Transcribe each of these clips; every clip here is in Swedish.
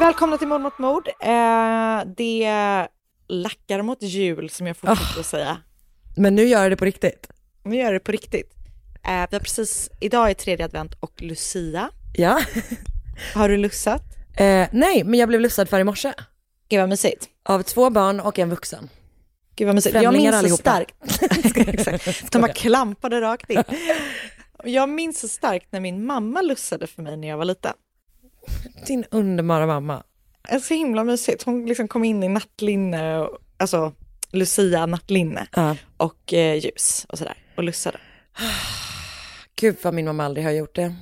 Välkomna till Mord mot mord. Eh, det lackar mot jul som jag fortsätter att säga. Men nu gör jag det på riktigt. Nu gör jag det på riktigt. Eh, vi har precis, idag är tredje advent och Lucia. Ja. Har du lussat? Eh, nej, men jag blev lussad för i morse. Gud vad mysigt. Av två barn och en vuxen. Gud vad mysigt. Jag Främlingar minns så allihopa. starkt. Exakt. De bara klampade rakt in. Jag minns så starkt när min mamma lussade för mig när jag var liten. Din underbara mamma. Så himla mysigt. Hon liksom kom in i nattlinne, och, alltså Lucia nattlinne Ja. och eh, ljus och sådär och lussade. Gud vad min mamma aldrig har gjort det.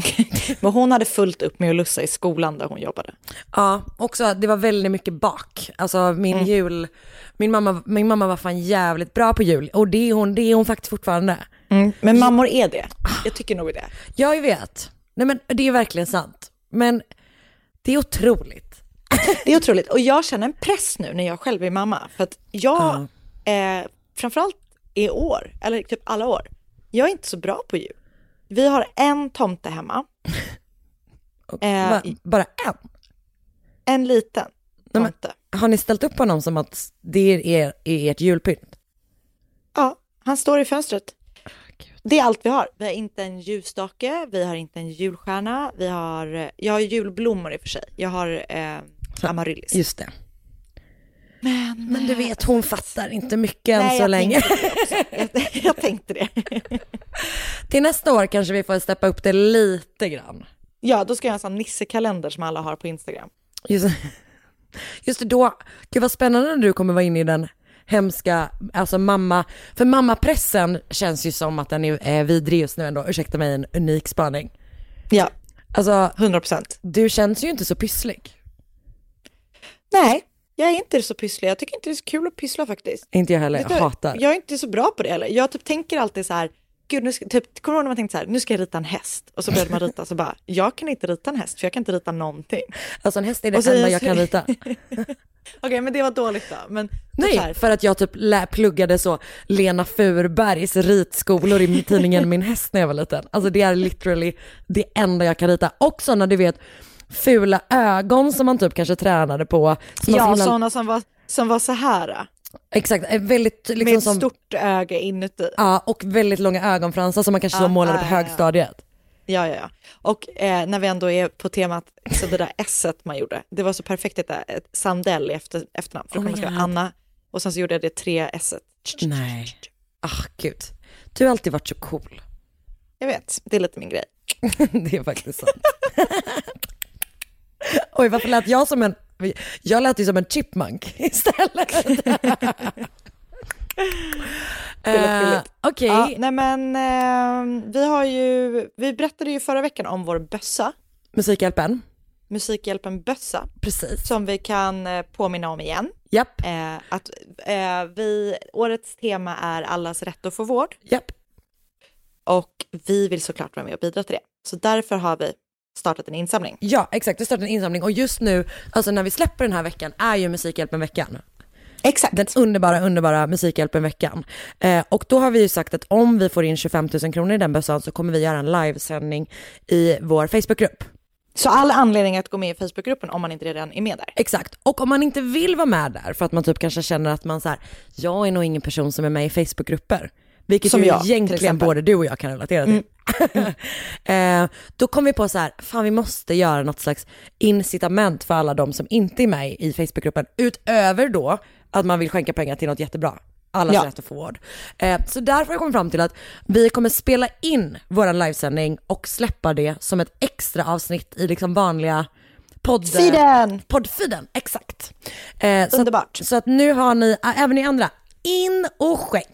Men hon hade fullt upp med att lussa i skolan där hon jobbade. Ja, också det var väldigt mycket bak. Alltså min Mm. jul, min mamma, min mamma var fan jävligt bra på jul. Och det är hon, det är hon faktiskt fortfarande. Men mammor är det. Jag tycker nog det. Ja, jag vet. Nej men det är verkligen sant. Men det är otroligt. Det är otroligt. Och jag känner en press nu när jag själv är mamma. För att jag, eh, framförallt i år, eller typ alla år, jag är inte så bra på jul. Vi har en tomte hemma, Eh, bara en? en liten men- tomte. Har ni ställt upp honom som att det är, er, är ert julpynt? Ja, han står i fönstret. Det är allt vi har. Vi har inte en ljusstake, vi har inte en julstjärna, vi har, eh, jag har julblommor i och för sig. Jag har eh, amaryllis. Just det. Men, Men du vet, hon fattar inte mycket än Nej, så jag länge. Jag, jag tänkte det. Till nästa år kanske vi får steppa upp det lite grann. Ja, då ska jag ha en sån nissekalender som alla har på Instagram. Just, just det, då, gud vad spännande när du kommer vara inne i den hemska, alltså mamma, för mammapressen känns ju som att den är eh, vidrig just nu ändå, ursäkta mig en unik spaning. Ja, Alltså, 100 procent. du känns ju inte så pysslig. Nej, jag är inte så pysslig. Jag tycker inte det är så kul att pyssla faktiskt. Inte jag heller, jag hatar. Jag är inte så bra på det heller. Jag typ tänker alltid så här, gud, nu ska, typ, kommer du ihåg när man tänkte så här, nu ska jag rita en häst? Och så började man rita så bara, jag kan inte rita en häst för jag kan inte rita någonting. Alltså en häst är det så- enda jag kan rita. Okej, men det var dåligt då. Men typ Nej, för att jag typ lä- pluggade så Lena Furbergs ritskolor i tidningen Min häst när jag var liten. Alltså det är literally det enda jag kan rita. Och sådana du vet fula ögon som man typ kanske tränade på. Ja, sådana som var, som var så här, Exakt, eh, väldigt med liksom ett som, stort öga inuti. ja och väldigt långa ögonfransar som man kanske så Ja, målade ja, på högstadiet. Ja, ja, ja. Och eh, när vi ändå är på temat, så det där s man gjorde, det var så perfekt ett, ett Sandell i efter, efternamn, för då my man skriva. Anna och sen så gjorde jag det tre s Nej. Ah gud. Du har alltid varit så cool. Jag vet, det är lite min grej. det är faktiskt sant. Oj, varför lät jag som en, jag lät ju som en chipmunk istället. Gulligt. Okej, Ja, nej men eh, vi har ju, vi berättade ju förra veckan om vår bössa, Musikhjälpen, Musikhjälpen bössa, precis. som vi kan eh, påminna om igen. Japp, Eh, att eh, vi, årets tema är allas rätt att få vård japp. och vi vill såklart vara med och bidra till det. Så därför har vi startat en insamling. Ja, exakt. Vi startar en insamling och just nu, alltså när vi släpper den här veckan, är ju Musikhjälpen-veckan. Exakt. Den underbara, underbara Musikhjälpen-veckan. Eh, och då har vi ju sagt att om vi får in 25 000 kronor i den bössan så kommer vi göra en livesändning i vår Facebookgrupp. Så all anledning att gå med i Facebookgruppen om man inte redan är med där. Exakt. Och om man inte vill vara med där för att man typ kanske känner att man så här, jag är nog ingen person som är med i Facebookgrupper. Vilket Som ju jag, egentligen både du och jag kan relatera till. eh, då kom vi på så här, fan vi måste göra något slags incitament för alla de som inte är med i Facebookgruppen. Utöver då att man vill skänka pengar till något jättebra. Allas Ja. rätt att få vård. Eh, så därför har jag kommit fram till att vi kommer spela in våran livesändning och släppa det som ett extra avsnitt i liksom vanliga podd... Feeden! Poddfeeden, exakt. Eh, så Underbart. Att, så att nu har ni, även ni andra, in och skänk.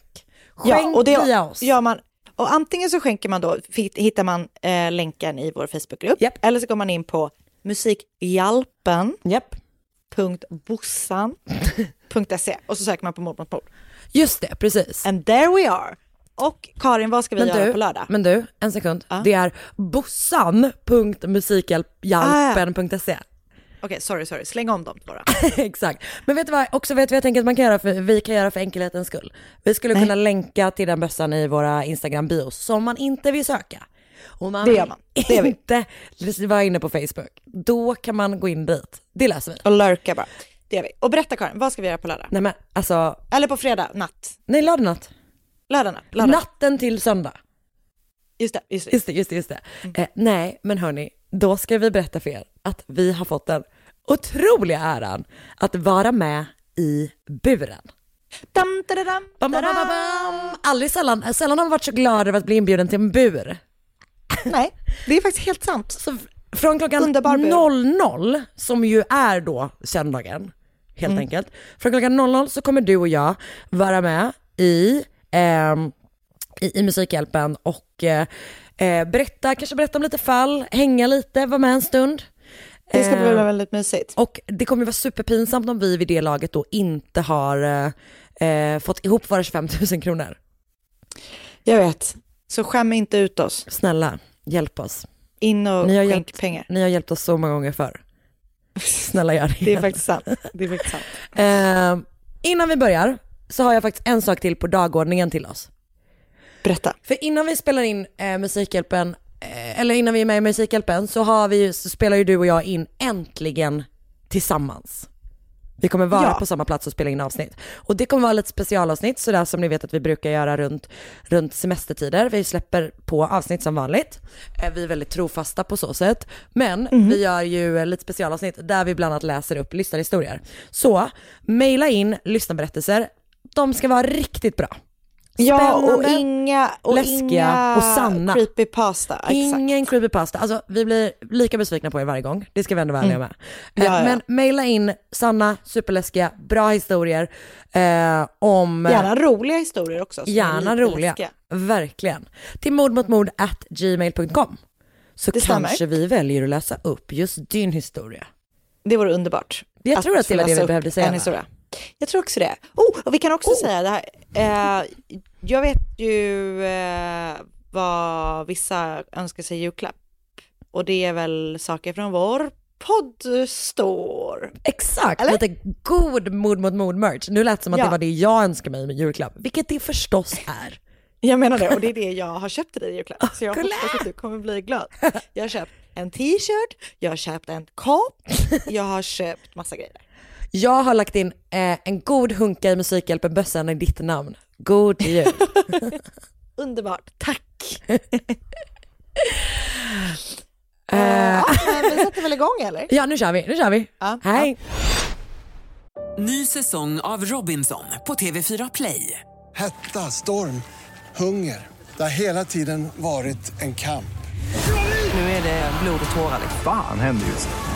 Skänk Ja, och det via oss. gör man. Och antingen så skänker man då, hittar man eh, länken i vår Facebookgrupp, Japp. eller så går man in på musikhjälpen.bossan.se Japp. och så söker man på mord mot mord. Just det, precis. And there we are. Och Karin, vad ska vi göra på lördag? men du, en sekund. Det är bossan.musikhjälpen.se. Okej, sorry, sorry, släng om dem bara. Exakt. Men vet du vad, också vet du vad jag tänker att man kan göra för, vi kan göra för enkelhetens skull. Vi skulle kunna länka till den bössan i våra Instagram-bios som man inte vill söka. Och man Det gör man. Det gör vi. inte vara inne på Facebook. Då kan man gå in dit. Det läser vi. Och lurka bara. Det gör vi. Och berätta Karin, vad ska vi göra på lördag? Nej men alltså, Eller på fredag, natt. nej lördag natt. Lördag natt. Lördag. Natten till söndag. Just det, just det. Just det, just det, just det. Eh, nej, men hörni, då ska vi berätta för er att vi har fått den otroliga äran att vara med i buren. Dam, da, da, dam, Bam, bam, bam, bam. Aldrig sällan, sällan har man varit så glad över att bli inbjuden till en bur. Nej, det är faktiskt helt sant. Så från klockan Underbar bur. 00, som ju är då söndagen, helt enkelt. Från klockan 00 så kommer du och jag vara med i, ehm, i, i Musikhjälpen och eh, eh, berätta, kanske berätta om lite fall, hänga lite, vara med en stund. Det ska bli Eh, väldigt mysigt. och det kommer vara superpinsamt om vi vid det laget då inte har eh, eh, fått ihop våra 25 000 kronor. Jag vet. Så skäm inte ut oss. Snälla, hjälp oss. In och skänk hjälpt- pengar. Ni har hjälpt oss så många gånger förr. Snälla gör det Det är faktiskt sant. Det är faktiskt sant. Eh, innan vi börjar så har jag faktiskt en sak till på dagordningen till oss. Berätta. För innan vi spelar in eh, Musikhjälpen, eller innan vi är med i Musikhjälpen så, har vi, så spelar ju du och jag in Äntligen tillsammans. Vi kommer vara Ja. på samma plats och spela in avsnitt. Och det kommer vara lite specialavsnitt, sådär som ni vet att vi brukar göra runt, runt semestertider. Vi släpper på avsnitt som vanligt. Eh, Vi är väldigt trofasta på så sätt. Men vi gör ju eh, lite specialavsnitt där vi bland annat läser upp lyssnarhistorier. Så, mejla in lyssnarberättelser. De ska vara riktigt bra. Ja, och inga, och läskiga inga och sanna. creepypasta. Exakt. Ingen creepypasta. Alltså vi blir lika besvikna på er varje gång. Det ska vi ändå vara ärliga med. Eh, Mm. Ja, ja. Men mejla in sanna, superläskiga, bra historier eh, om... Gärna roliga historier också. Gärna roliga. läskiga. Verkligen. Till mordmotmord at gmail.com. Så Det stämmer. kanske vi väljer att läsa upp just din historia. Det vore underbart. Jag tror att det få var det vi behövde säga, En historia. Jag tror också det. Oh, och vi kan också säga det här. Eh, jag vet ju eh, vad vissa önskar sig i julklapp. Och det är väl saker från vår poddstore. Exakt, Eller? lite god mord mot mord merch. Nu lät det som att Ja. det var det jag önskar mig med julklapp, vilket det förstås är. Jag menar det, och det är det jag har köpt till dig i julklapp. Så jag kolla! hoppas att du kommer bli glad. Jag har köpt en t-shirt, jag har köpt en kopp, jag har köpt massa grejer. Jag har lagt in eh, en god hunka i Musikhjälpen-bössan i ditt namn. God jul. Underbart, tack! Eh, Ja, vi sätter väl igång eller? ja, nu kör vi. Nu kör vi. Ja. Hej. Ny säsong av Robinson på TV4 Play. Hetta, storm, hunger. Det har hela tiden varit en kamp. Nu är det blod och tårar. Fan händer just nu.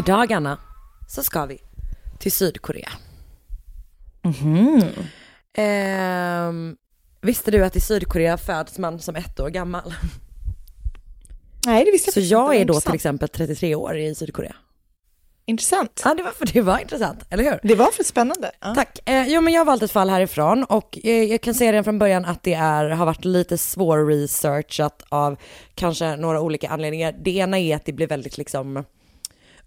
Idag Anna, så ska vi till Sydkorea. Ehm, visste du att i Sydkorea föds man som ett år gammal? Nej, det visste jag Så faktiskt jag inte. är då till exempel 33 år i Sydkorea. Intressant. Ja, det var, för det var intressant, eller hur? Det var för spännande. Ja. Tack. Eh, jo, men jag har valt ett fall härifrån och eh, jag kan säga redan från början att det är, har varit lite svårresearchat av kanske några olika anledningar. Det ena är att det blir väldigt liksom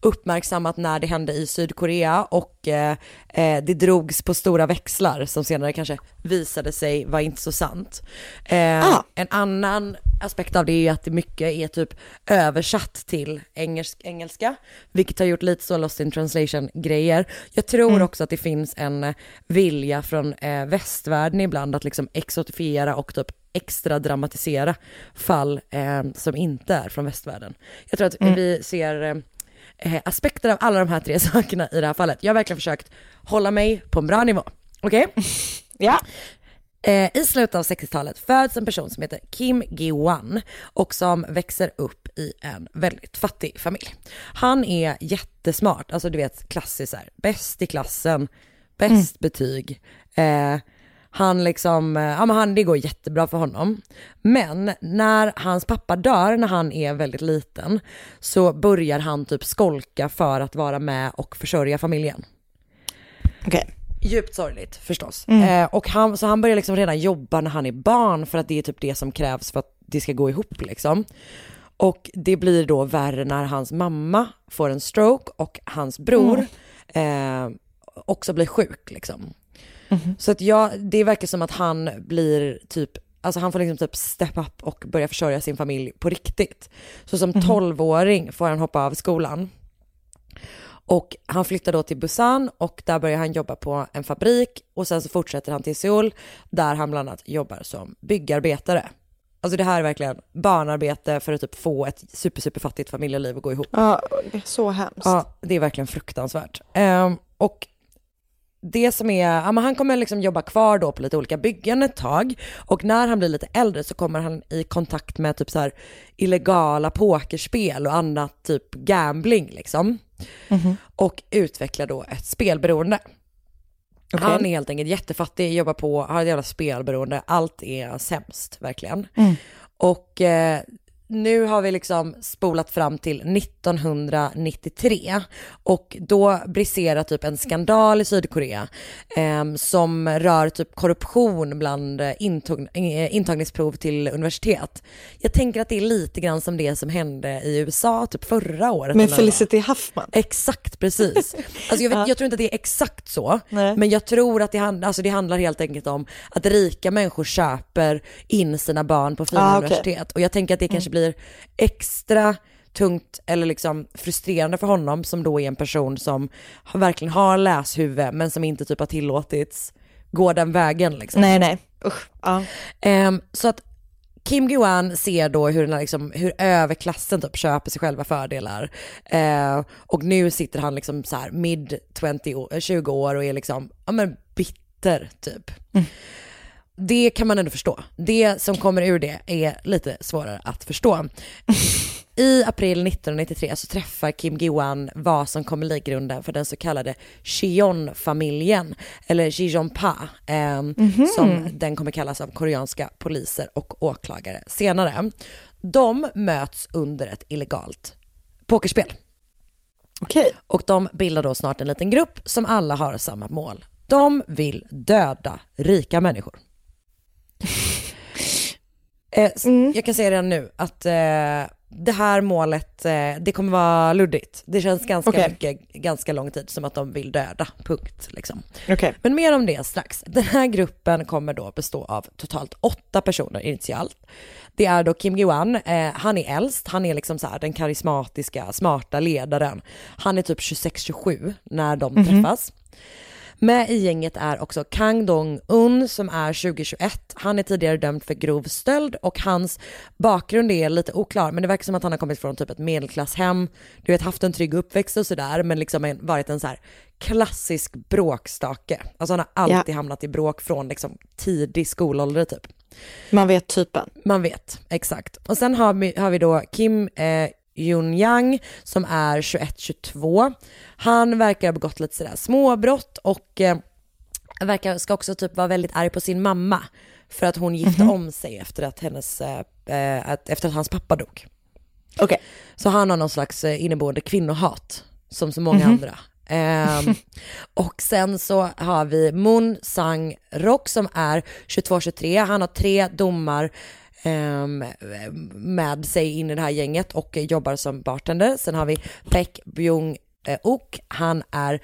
uppmärksammat när det hände i Sydkorea och eh, eh, det drogs på stora växlar som senare kanske visade sig vara inte så sant. Eh, Ah. En annan aspekt av det är att det mycket är typ översatt till engelsk, engelska, vilket har gjort lite så lost in translation grejer. Jag tror också att det finns en eh, vilja från eh, västvärlden ibland att liksom exotifiera och typ extra dramatisera fall eh, som inte är från västvärlden. Jag tror att vi ser eh, aspekter av alla de här tre sakerna i det här fallet. Jag har verkligen försökt hålla mig på en bra nivå. Okej? Ja. Eh, I slutet av 60-talet föds en person som heter Kim Gi-wan och som växer upp i en väldigt fattig familj. Han är jättesmart, alltså du vet klassiskt bäst i klassen, bäst betyg. Eh, han liksom, eh, ja men han, det går jättebra för honom. Men när hans pappa dör när han är väldigt liten så börjar han typ skolka för att vara med och försörja familjen. Okej. Djupt sorgligt förstås. Eh, och han, så han börjar liksom redan jobba när han är barn för att det är typ det som krävs för att det ska gå ihop liksom. Och det blir då värre när hans mamma får en stroke och hans bror eh, också blir sjuk liksom. Så att jag, det verkar som att han blir typ, alltså han får liksom typ step up och börja försörja sin familj på riktigt. Så som 12-åring får han hoppa av skolan. Och han flyttar då till Busan och där börjar han jobba på en fabrik och sen så fortsätter han till Seoul där han bland annat jobbar som byggarbetare. Alltså det här är verkligen barnarbete för att typ få ett super, super fattigt familjeliv att gå ihop. Ja, det är så hemskt. Ja, det är verkligen fruktansvärt. Ehm, och det som är, ja men han kommer liksom jobba kvar då på lite olika byggen ett tag och när han blir lite äldre så kommer han i kontakt med typ så här illegala pokerspel och annat typ gambling liksom. Och utvecklar då ett spelberoende. Okej. Han är helt enkelt jättefattig, jobbar på, har ett jävla spelberoende, allt är sämst verkligen. Och eh, nu har vi liksom spolat fram till 1993 och då briserar typ en skandal i Sydkorea eh, som rör typ korruption bland eh, intog, eh, intagningsprov till universitet. Jag tänker att det är lite grann som det som hände i USA typ förra året. Med. Felicity Huffman. Exakt, precis. Alltså jag, vet, jag tror inte att det är exakt så, Nej. men jag tror att det, hand, alltså det handlar helt enkelt om att rika människor köper in sina barn på fina Ah. Mm. universitet. Och jag tänker att det kanske blir extra tungt eller liksom frustrerande för honom som då är en person som verkligen har läshuvud men som inte typ har tillåtits gå den vägen liksom. Nej, nej. Usch. Ja. Ehm, så att Kim Guan ser då hur, den här liksom, hur överklassen typ köper sig själva fördelar. Eh, och nu sitter han liksom så här mid 20, år- 20 år och är liksom, ja men bitter typ. Det kan man ändå förstå. Det som kommer ur det är lite svårare att förstå. I april 1993 så träffar Kim Gi-wan vad som kommer ligga grunden för den så kallade Cheon-familjen, eller Jijeonpa, eh, som den kommer kallas av koreanska poliser och åklagare senare. De möts under ett illegalt pokerspel. Okej. Och de bildar då snart en liten grupp som alla har samma mål. De vill döda rika människor. Eh, s- Jag kan säga redan nu att eh, det här målet, eh, det kommer vara luddigt. Det känns ganska Okej. mycket, ganska lång tid som att de vill döda, punkt. Liksom. Okej. Men mer om det strax. Den här gruppen kommer då bestå av totalt åtta personer initialt. Det är då Kim Gi-wan, eh, han är äldst, han är liksom så här den karismatiska, smarta ledaren. Han är typ 26-27 när de träffas. Med i gänget är också Kang Dong-Un som är 2021. Han är tidigare dömd för grov stöld och hans bakgrund är lite oklar men det verkar som att han har kommit från typ ett medelklasshem, du vet haft en trygg uppväxt och sådär men liksom varit en så här klassisk bråkstake. Alltså han har alltid hamnat i bråk från liksom tidig skolålder typ. Man vet typen. Man vet, exakt. Och sen har vi, har vi då Kim eh, Yun Yang som är 21-22. Han verkar ha begått lite sådär småbrott och eh, verkar, ska också typ vara väldigt arg på sin mamma för att hon gifte om sig efter att, hennes, eh, eh, att, efter att hans pappa dog. Okej. Så han har någon slags eh, inneboende kvinnohat, som så många Mhm. andra. Ehm, och sen så har vi Moon Sang Rock som är 22-23. Han har tre domar med sig in i det här gänget och jobbar som bartender. Sen har vi Baek Byung eh, Ok. Han är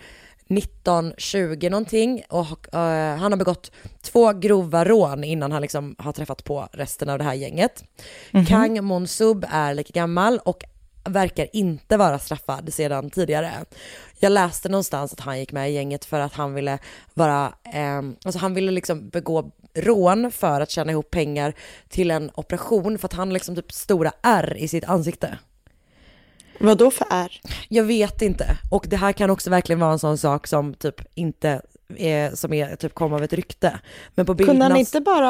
19-20 någonting och eh, han har begått två grova rån innan han liksom har träffat på resten av det här gänget. Kang Mon Sub är lika gammal och verkar inte vara straffad sedan tidigare. Jag läste någonstans att han gick med i gänget för att han ville vara, eh, alltså han ville liksom begå rån för att tjäna ihop pengar till en operation för att han liksom typ stora ärr i sitt ansikte. Vad då för är? Jag vet inte. Och det här kan också verkligen vara en sån sak som typ inte är, som är typ kom av ett rykte. Men på bilderna... Kunde han inte bara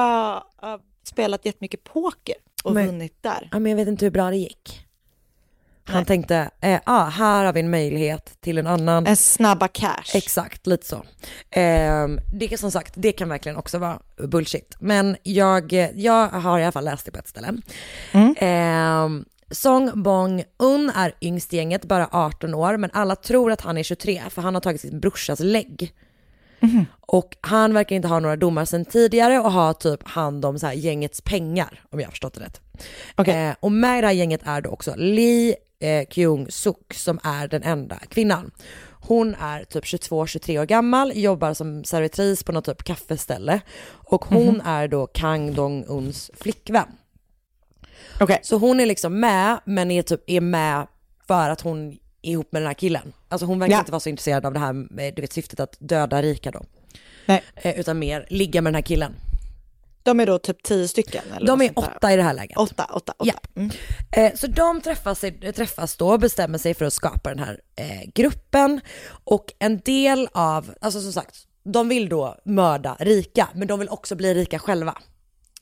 ha spelat jättemycket poker och Men- vunnit där? Ja, men jag vet inte hur bra det gick. Han tänkte, eh, ah, här har vi en möjlighet till en annan. En snabba cash. Exakt, lite så. Eh, det som sagt, det kan verkligen också vara bullshit. Men jag, jag har i alla fall läst det på ett ställe. Eh, Song Bong Un är yngst i gänget, bara 18 år, men alla tror att han är 23 för han har tagit sin brorsas lägg. Och han verkar inte ha några domar sedan tidigare och har typ hand om så här gängets pengar, om jag har förstått det rätt. Eh, och med i det här gänget är då också Lee eh, Kyung Suk som är den enda kvinnan. Hon är typ 22-23 år gammal, jobbar som servitris på något typ kaffeställe och hon Mhm. är då Kang Dong-Uns flickvän. Okej. Så hon är liksom med, men är typ är med för att hon är ihop med den här killen. Alltså hon verkar Ja. inte vara så intresserad av det här, med, du vet syftet att döda rika då. Nej. Eh, utan mer ligga med den här killen. De är då typ tio stycken? Eller De är åtta i det här läget. Åtta, åtta, åtta. Mm. Eh, så de träffas, träffas då och bestämmer sig för att skapa den här eh, gruppen. Och en del av, alltså som sagt, de vill då mörda rika, men de vill också bli rika själva.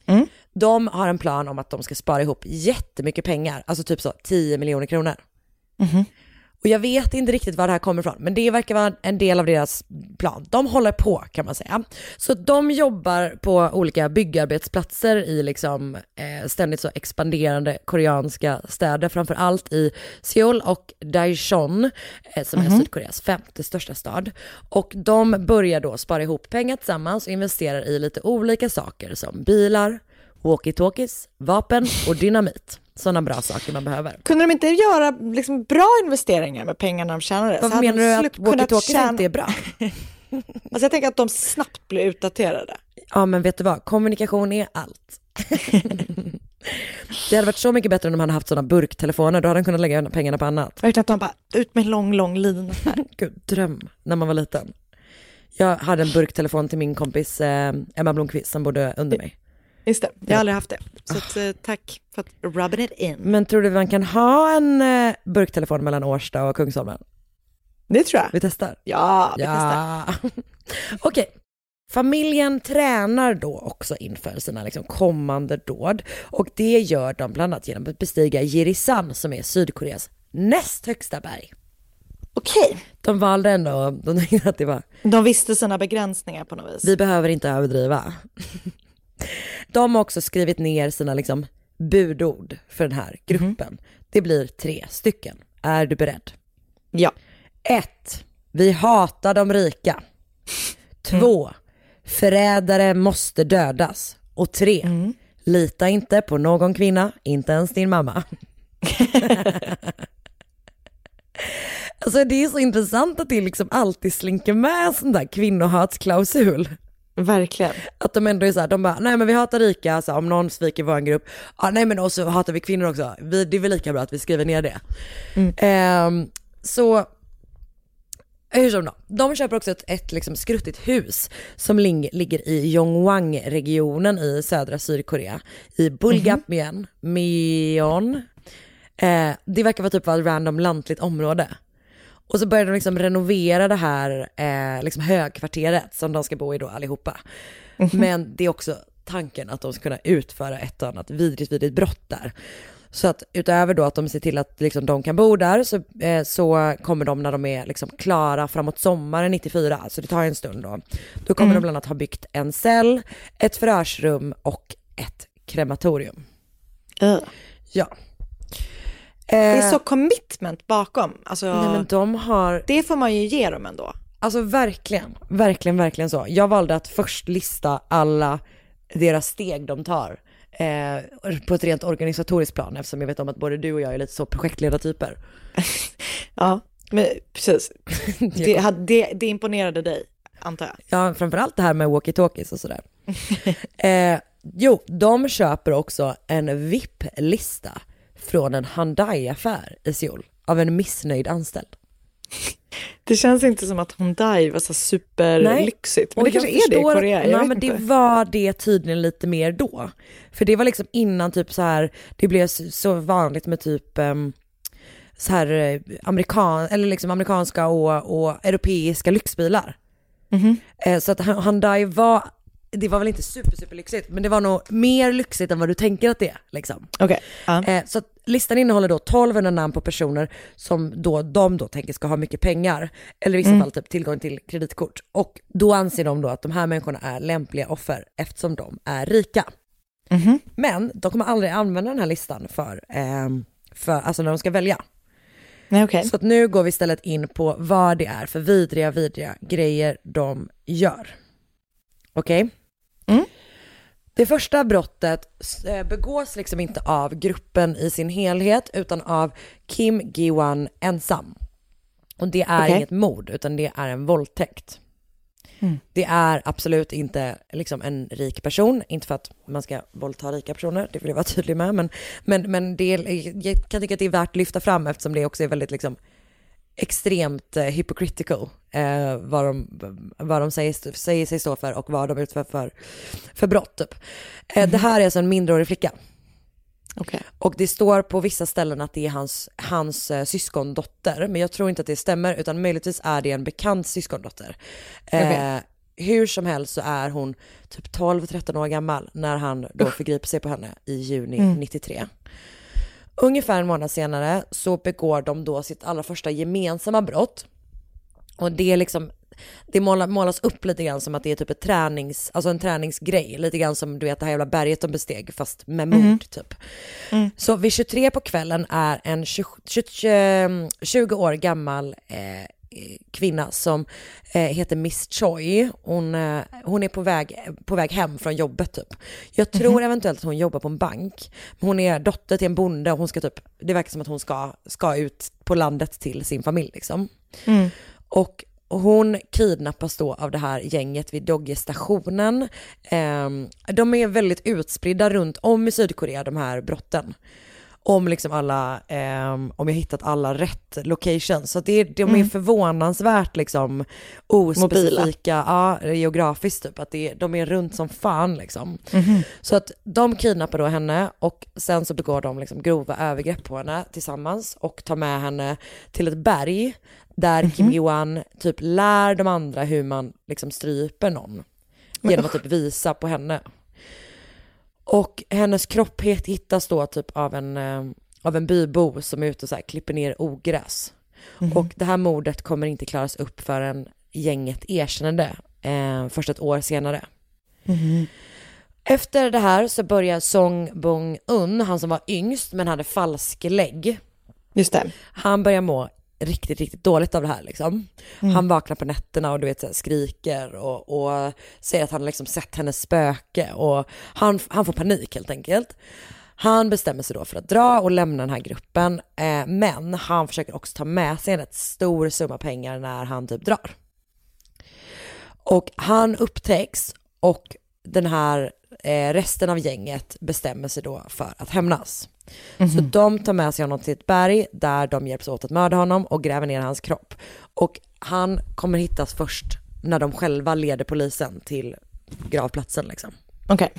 Mm. De har en plan om att de ska spara ihop jättemycket pengar, alltså typ så 10 miljoner kronor. Mhm. Och jag vet inte riktigt var det här kommer ifrån, men det verkar vara en del av deras plan. De håller på kan man säga. Så de jobbar på olika byggarbetsplatser i liksom eh, ständigt så expanderande koreanska städer, framför allt i Seoul och Daejeon, eh, som är Sydkoreas femte största stad. Och de börjar då spara ihop pengar tillsammans och investerar i lite olika saker som bilar, walkie-talkies, vapen och dynamit. Sådana bra saker man behöver. Kunde de inte göra liksom bra investeringar med pengarna de tjänade? Varför hade menar du att walkie-talkies tjäna- inte är bra? Alltså jag tänker att de snabbt blir utdaterade. Ja men vet du vad, kommunikation är allt. det hade varit så mycket bättre om de hade haft sådana burktelefoner, då hade de kunnat lägga pengarna på annat. Verkligen att de bara, ut med en lång, lång lina. Gud, dröm när man var liten. Jag hade en burktelefon till min kompis eh, Emma Blomqvist som bodde under mig. Just det, jag har aldrig haft det. Så att, eh, tack för att rubbing it in. Men tror du man kan ha en eh, burktelefon mellan Årsta och Kungsholmen? Det tror jag. Vi testar. Ja, vi Ja. Okej. Familjen tränar då också inför sina liksom kommande dåd och det gör de bland annat genom att bestiga Jirisan som är Sydkoreas näst högsta berg. Okej. De valde ändå, de att det var, De visste sina begränsningar på något vis. vi behöver inte överdriva. De har också skrivit ner sina liksom budord för den här gruppen. Det blir tre stycken. Är du beredd? Ja. Ett, Vi hatar de rika. Två, Förrädare måste dödas. Och tre, Lita inte på någon kvinna, inte ens din mamma. alltså det är så intressant att det liksom alltid slinker med en sån där kvinnohatsklausul. Verkligen. Att de ändå är så här, de bara, nej men vi hatar rika, så här, om någon sviker vår grupp, ja nej men och så hatar vi kvinnor också, vi, det är väl lika bra att vi skriver ner det. Ehm, så Hur som då, de köper också ett, ett liksom skruttigt hus som ling, ligger i Yongwang-regionen i södra Sydkorea. I Bulgapmyen, Myeon. Eh, det verkar vara typ ett random lantligt område. Och så börjar de liksom renovera det här eh, liksom högkvarteret som de ska bo i då allihopa. Men det är också tanken att de ska kunna utföra ett och annat vidrigt, vidrigt brott där. Så att utöver då att de ser till att liksom de kan bo där så, eh, så kommer de när de är liksom klara framåt sommaren 94, så det tar en stund då. Då kommer de bland annat ha byggt en cell, ett förhörsrum och ett krematorium. Ja. Det är Eh, så commitment bakom. Alltså, Nej men de har, Det får man ju ge dem ändå. alltså verkligen, verkligen, verkligen så. Jag valde att först lista alla deras steg de tar eh, på ett rent organisatoriskt plan eftersom jag vet om att både du och jag är lite så projektledartyper. Ja, men precis. Det, det, det imponerade dig, antar jag. Ja, framförallt det här med walkie-talkies och sådär. eh, jo, de köper också en VIP-lista från en Hyundai-affär i Seoul av en missnöjd anställd. Det känns inte som att Hyundai var så superlyxigt. Men Och det kanske är det i Korea, jag Nej, men det var det tydligen lite mer då. För det var liksom innan typ så här, det blev så vanligt med typ ehm, så här eh, amerikan, eller liksom amerikanska och, och europeiska lyxbilar. Mhm. Eh, så att Hyundai var, det var väl inte super super lyxigt, men det var nog mer lyxigt än vad du tänker att det är liksom. Okej, ja. Eh, så listan innehåller då 1200 namn på personer som då, de då tänker ska ha mycket pengar, eller i vissa Mm. fall typ tillgång till kreditkort. Och då anser de då att de här människorna är lämpliga offer eftersom de är rika. Mhm. Men de kommer aldrig använda den här listan för, ehm, för alltså när de ska välja. Nej, okej. Så att nu går vi istället in på vad det är för vidriga, vidriga grejer de gör. Okej? Mm. Det första brottet eh, begås liksom inte av gruppen i sin helhet utan av Kim Gi-wan ensam. Och det är Okej. inget mord utan det är en våldtäkt. Mm. Det är absolut inte liksom en rik person, inte för att man ska våldta rika personer, det vill jag vara tydlig med, men, men, men det är, jag kan tycka att det är värt att lyfta fram eftersom det också är väldigt liksom extremt eh, hypocritical eh, vad de, vad de säger, säger sig stå för och vad de utför för, för brott. Typ. Eh, Det här är alltså en mindreårig flicka. Okej. Och det står på vissa ställen att det är hans, hans eh, syskondotter, men jag tror inte att det stämmer, utan möjligtvis är det en bekant syskondotter. Eh, Okej. hur som helst så är hon typ 12-13 år gammal när han då förgriper sig på henne i juni Mm. 93. Ungefär en månad senare så begår de då sitt allra första gemensamma brott. Och det är liksom, det måla- målas upp lite grann som att det är typ ett tränings, alltså en träningsgrej, lite grann som du vet det här jävla berget de besteg fast med mord Mhm. typ. Så vid 23 på kvällen är en 20, 20, 20 år gammal eh, kvinna som eh, heter Miss Choi. Hon, eh, hon är på väg, på väg hem från jobbet typ. Jag tror eventuellt att hon jobbar på en bank. Hon är dotter till en bonde och hon ska typ, det verkar som att hon ska, ska ut på landet till sin familj liksom. Mm. Och hon kidnappas då av det här gänget vid Dogge-stationen. Ehm, de är väldigt utspridda runt om i Sydkorea, de här brotten. Om liksom alla, ehm, om jag hittat alla rätt locations. Så det, är- de är Mm. förvånansvärt liksom ospecifika, ja, geografiskt typ. Att det, de är runt som fan liksom. Mhm. Så att de kidnappar då henne och sen så begår de liksom grova övergrepp på henne tillsammans och tar med henne till ett berg där Kim Johan typ lär de andra hur man liksom stryper någon genom att typ visa på henne. Och hennes kropp hittas då typ av en, eh, av en bybo som är ute och så här klipper ner ogräs. Och det här mordet kommer inte klaras upp förrän gänget erkänner det eh, först ett år senare. Efter det här så börjar Song Bong-un, han som var yngst men hade falsk lägg. Just det. Han börjar må riktigt, riktigt dåligt av det här liksom. Mm. Han vaknar på nätterna och du vet så här, skriker och, och säger att han liksom sett hennes spöke och han, han får panik helt enkelt. Han bestämmer sig då för att dra och lämna den här gruppen, eh, men han försöker också ta med sig en rätt stor summa pengar när han typ drar. Och han upptäcks och den här eh, resten av gänget bestämmer sig då för att hämnas. Så de tar med sig honom till ett berg där de hjälps åt att mörda honom och gräver ner hans kropp. Och han kommer hittas först när de själva leder polisen till gravplatsen liksom. Okej.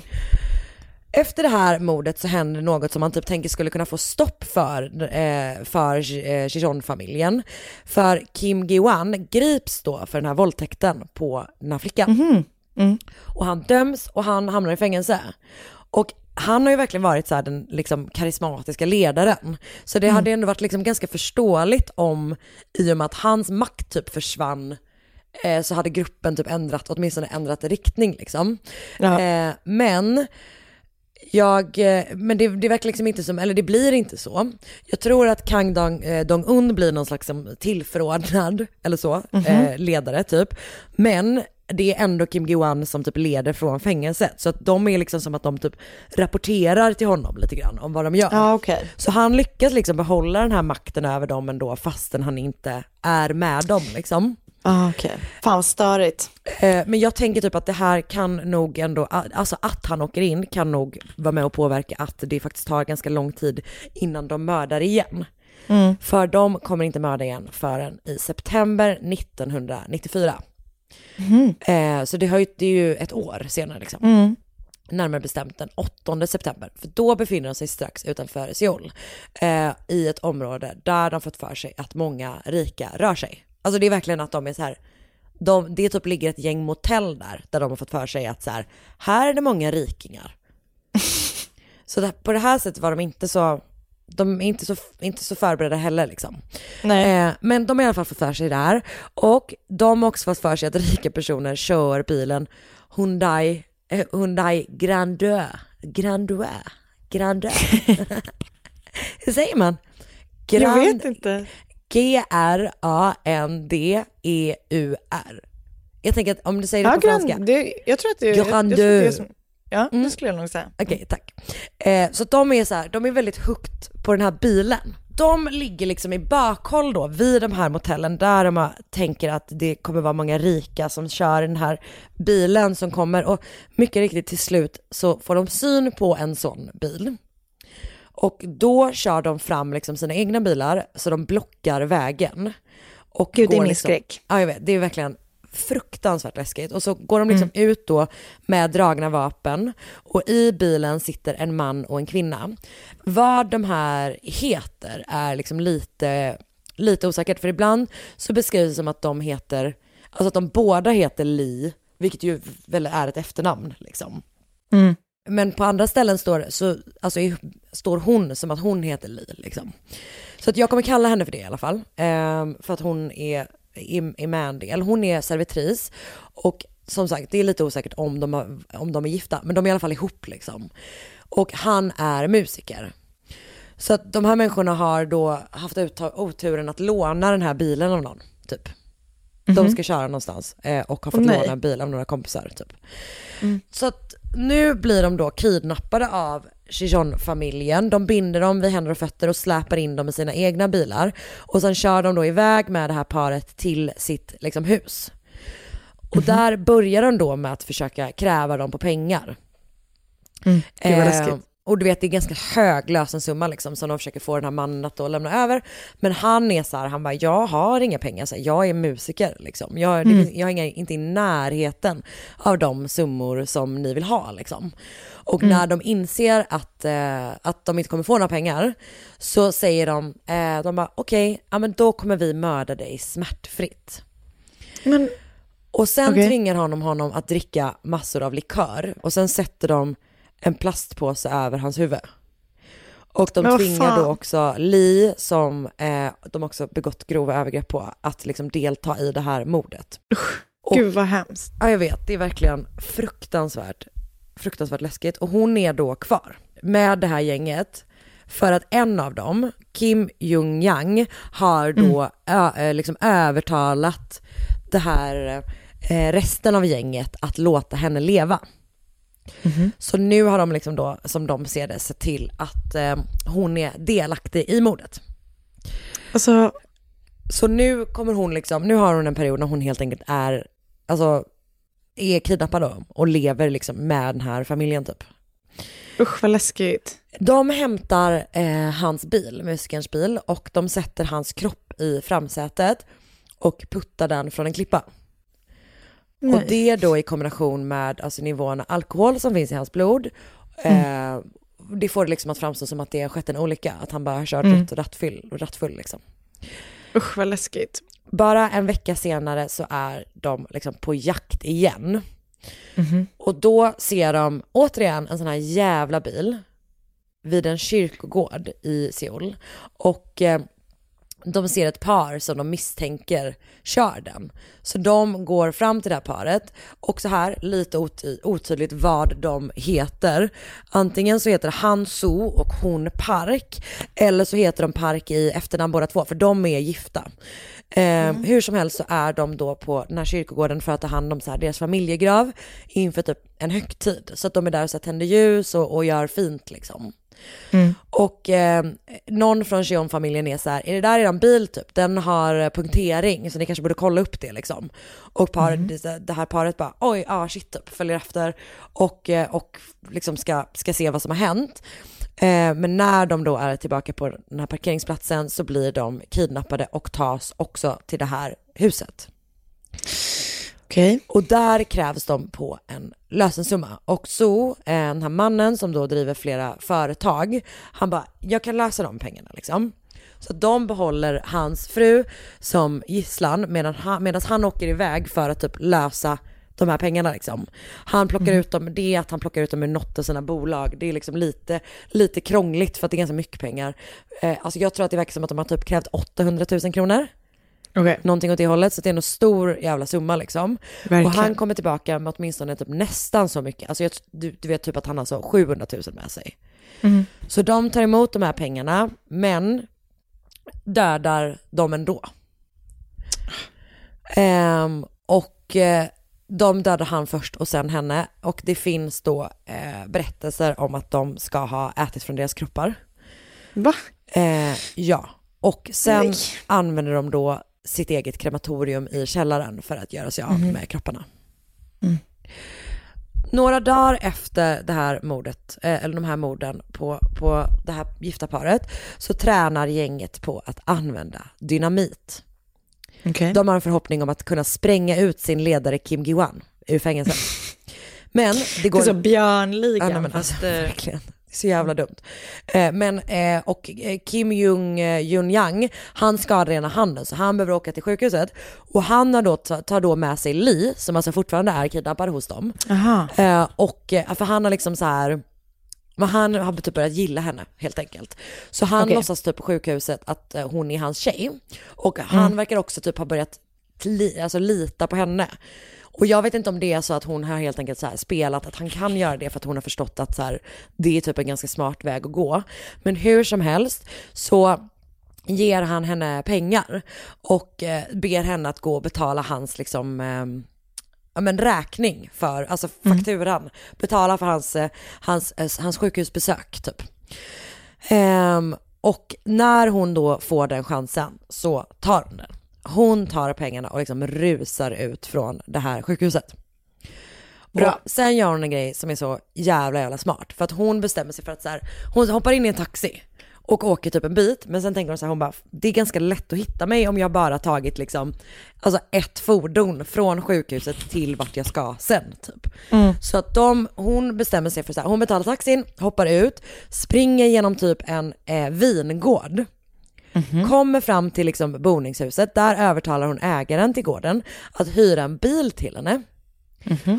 Efter det här mordet så händer något som man typ tänker skulle kunna få stopp för, eh, för eh, Chichon-familjen. För Kim Gi-wan grips då för den här våldtäkten på den här flickan. Och han döms och han hamnar i fängelse. Och han har ju verkligen varit så här den liksom karismatiska ledaren. Så det hade ändå varit liksom ganska förståeligt om, i och med att hans makt typ försvann, eh, så hade gruppen typ ändrat, åtminstone ändrat riktning liksom. Eh, men jag, eh, men det, det verkar liksom inte som, eller det blir inte så. Jag tror att Kang Dong, eh, Dong-Un blir någon slags tillförordnad, eller så, eh, ledare typ. Men det är ändå Kim Gi-wan som typ leder från fängelset. Så att de är liksom som att de typ rapporterar till honom lite grann om vad de gör. Ja, okej. Så han lyckas liksom behålla den här makten över dem ändå fastän han inte är med dem liksom. Ah, okej. Fan vad störigt. Eh, Men jag tänker typ att det här kan nog ändå, alltså att han åker in kan nog vara med och påverka att det faktiskt tar ganska lång tid innan de mördar igen. Mm. För de kommer inte mörda igen förrän i september 1994. Eh, Så det, har ju, det är ju ett år senare liksom. Mm. Närmare bestämt den 8 september. För då befinner de sig strax utanför Seoul. Eh, I ett område där de fått för sig att många rika rör sig. Alltså det är verkligen att de är så här. De, det typ ligger ett gäng motell där, där de har fått för sig att så här, här är det många rikingar. så det, på det här sättet var de inte så, de är inte så, inte så förberedda heller liksom. Eh, men de har i alla fall fått för sig det här. Och de har också fått för sig att rika personer kör bilen Hyundai, eh, Hyundai Grandeur, Grandeur, Grandeur. Hur säger man? Jag vet inte. G-R-A-N-D-E-U-R. Jag tänker att om du säger det Ja, på franska. grand, det, jag tror att det, jag, jag tror det är som, Ja, det skulle jag nog säga. Okej, tack. Eh, så de är så här, de är väldigt hooked på den här bilen. De ligger liksom i bakhåll då vid de här motellen där de tänker att det kommer vara många rika som kör den här bilen som kommer och mycket riktigt till slut så får de syn på en sån bil. Och då kör de fram liksom sina egna bilar så de blockar vägen. Och Gud, det är min liksom, skräck. Ja, jag vet. Det är verkligen fruktansvärt läskigt. Och så går de liksom ut då med dragna vapen och i bilen sitter en man och en kvinna. Vad de här heter är liksom lite, lite osäkert för ibland så beskrivs det som att de heter, alltså att de båda heter Li, vilket ju väl är ett efternamn liksom. Mm. Men på andra ställen står, så, alltså, står hon som att hon heter Li. Liksom. Så att jag kommer kalla henne för det i alla fall. Ehm, för att hon är, med en del. Hon är servitris. Och som sagt, det är lite osäkert om de, har, om de är gifta. Men de är i alla fall ihop liksom. Och han är musiker. Så att de här människorna har då haft ut- oturen att låna den här bilen av någon, typ. De ska köra någonstans eh, och har fått nej. låna en bil av några kompisar, typ. Så att nu blir de då kidnappade av Chichon-familjen. De binder dem vid händer och fötter och släpar in dem i sina egna bilar. Och sen kör de då iväg med det här paret till sitt liksom, hus. Och där börjar de då med att försöka kräva dem på pengar. Mm. Gud vad Eh, läskigt. Och du vet det är ganska hög lösensumma liksom som de försöker få den här mannen att då lämna över. Men han är så här, han bara jag har inga pengar, så här, jag är musiker liksom. Jag, det, finns- jag inga, inte i närheten av de summor som ni vill ha liksom. Och när de inser att, eh, att de inte kommer få några pengar så säger de, eh, de bara okej, ja men då kommer vi mörda dig smärtfritt. Men, Och sen Okej. tvingar honom honom att dricka massor av likör och sen sätter de en plastpåse över hans huvud. Och de tvingar då också Li, som eh, de också begått grova övergrepp på, att liksom delta i det här mordet. Och- gud vad hemskt. Ja, jag vet, det är verkligen fruktansvärt, fruktansvärt läskigt. Och hon är då kvar med det här gänget för att en av dem, Kim Jung-Yang, har då ö, eh, liksom övertalat det här eh, resten av gänget att låta henne leva. Så nu har de liksom då, som de ser det, sett till att eh, hon är delaktig i mordet. Alltså, Så nu kommer hon liksom, nu har hon en period när hon helt enkelt är, alltså är kidnappad då och lever liksom med den här familjen typ. usch vad läskigt. De hämtar eh, hans bil, musikerns bil, och de sätter hans kropp i framsätet. och puttar den från en klippa. Och det då i kombination med alltså, nivåerna alkohol som finns i hans blod, eh, det får det liksom att framstå som att det har skett en olycka, att han bara har kört Mm. rätt rattfull, rattfull liksom. Usch vad läskigt. Bara en vecka senare så är de liksom på jakt igen. Mhm. Och då ser de återigen en sån här jävla bil vid en kyrkogård i Seoul. Och eh, de ser ett par som de misstänker kör den. Så de går fram till det här paret och så här lite oty- otydligt vad de heter. Antingen så heter han So och hon Park eller så heter de Park i efternamn båda två för de är gifta. Eh, Hur som helst så är de då på den här kyrkogården för att ta hand om så här deras familjegrav inför typ en högtid. Så att de är där och så här tänder ljus och, och gör fint liksom. Och eh, någon från Cheon-familjen är så här, är det där eran bil typ? Den har punktering så ni kanske borde kolla upp det liksom. Och paret, det, det här paret bara, oj, ja ah, shit typ, följer efter och, eh, och liksom ska, ska se vad som har hänt. Eh, men när de då är tillbaka på den här parkeringsplatsen så blir de kidnappade och tas också till det här huset. Okej. Och där krävs de på en lösensumma. Och så, eh, den här mannen som då driver flera företag, han bara, jag kan lösa de pengarna liksom. Så de behåller hans fru som gisslan medan han, medan han åker iväg för att typ lösa de här pengarna liksom. Han plockar ut dem, det är att han plockar ut dem ur något av sina bolag. Det är liksom lite, lite krångligt för att det är ganska mycket pengar. Eh, alltså jag tror att det verkar som att de har typ krävt 800 000 kronor. Okej. Någonting åt det hållet, så det är en stor jävla summa liksom. Verkligen. Och han kommer tillbaka med åtminstone typ nästan så mycket. Alltså jag, du, du vet typ att han har så 700 000 med sig. Mhm. Så de tar emot de här pengarna, men dödar dem ändå. Ehm, och eh, de dödar han först och sen henne. Och det finns då eh, berättelser om att de ska ha ätit från deras kroppar. Va? Eh, ja, och sen Nej. använder de då sitt eget krematorium i källaren för att göra sig av Mhm. med kropparna. Mm. Några dagar efter det här mordet, eh, eller de här morden på, på det här gifta paret, så tränar gänget på att använda dynamit. Okej. De har en förhoppning om att kunna spränga ut sin ledare Kim Gi-wan ur fängelset. Men det går... Det är så björnligan. Ja, alltså, eh, verkligen. Så jävla dumt. Eh, men, eh, och eh, Kim Jung eh, Jun Yang, han skadar ena handen så han behöver åka till sjukhuset. Och han har då, ta- tar då med sig Li, som alltså fortfarande är kidnappad hos dem. Och för han har liksom så här, men han har typ börjat gilla henne helt enkelt. Så han Okej. låtsas typ på sjukhuset att hon är hans tjej. Och han Mm. verkar också typ ha börjat li, alltså, lita på henne. Och jag vet inte om det är så att hon har helt enkelt så här spelat att han kan göra det för att hon har förstått att så här, det är typ en ganska smart väg att gå. Men hur som helst så ger han henne pengar och eh, ber henne att gå och betala hans liksom ehm, ja, men räkning för, alltså fakturan, betala för hans, eh, hans, eh, hans sjukhusbesök typ. Ehm, och när hon då får den chansen så tar hon den. Hon tar pengarna och liksom rusar ut från det här sjukhuset. Bra. Och sen gör hon en grej som är så jävla jävla smart. För att hon bestämmer sig för att så här, hon hoppar in i en taxi och åker typ en bit. Men sen tänker hon så här, hon bara, det är ganska lätt att hitta mig om jag bara tagit liksom, alltså ett fordon från sjukhuset till vart jag ska sen typ. Mm. Så att de, hon bestämmer sig för så här, hon betalar taxin, hoppar ut, springer genom typ en eh, vingård. Kommer fram till liksom boningshuset, där övertalar hon ägaren till gården att hyra en bil till henne.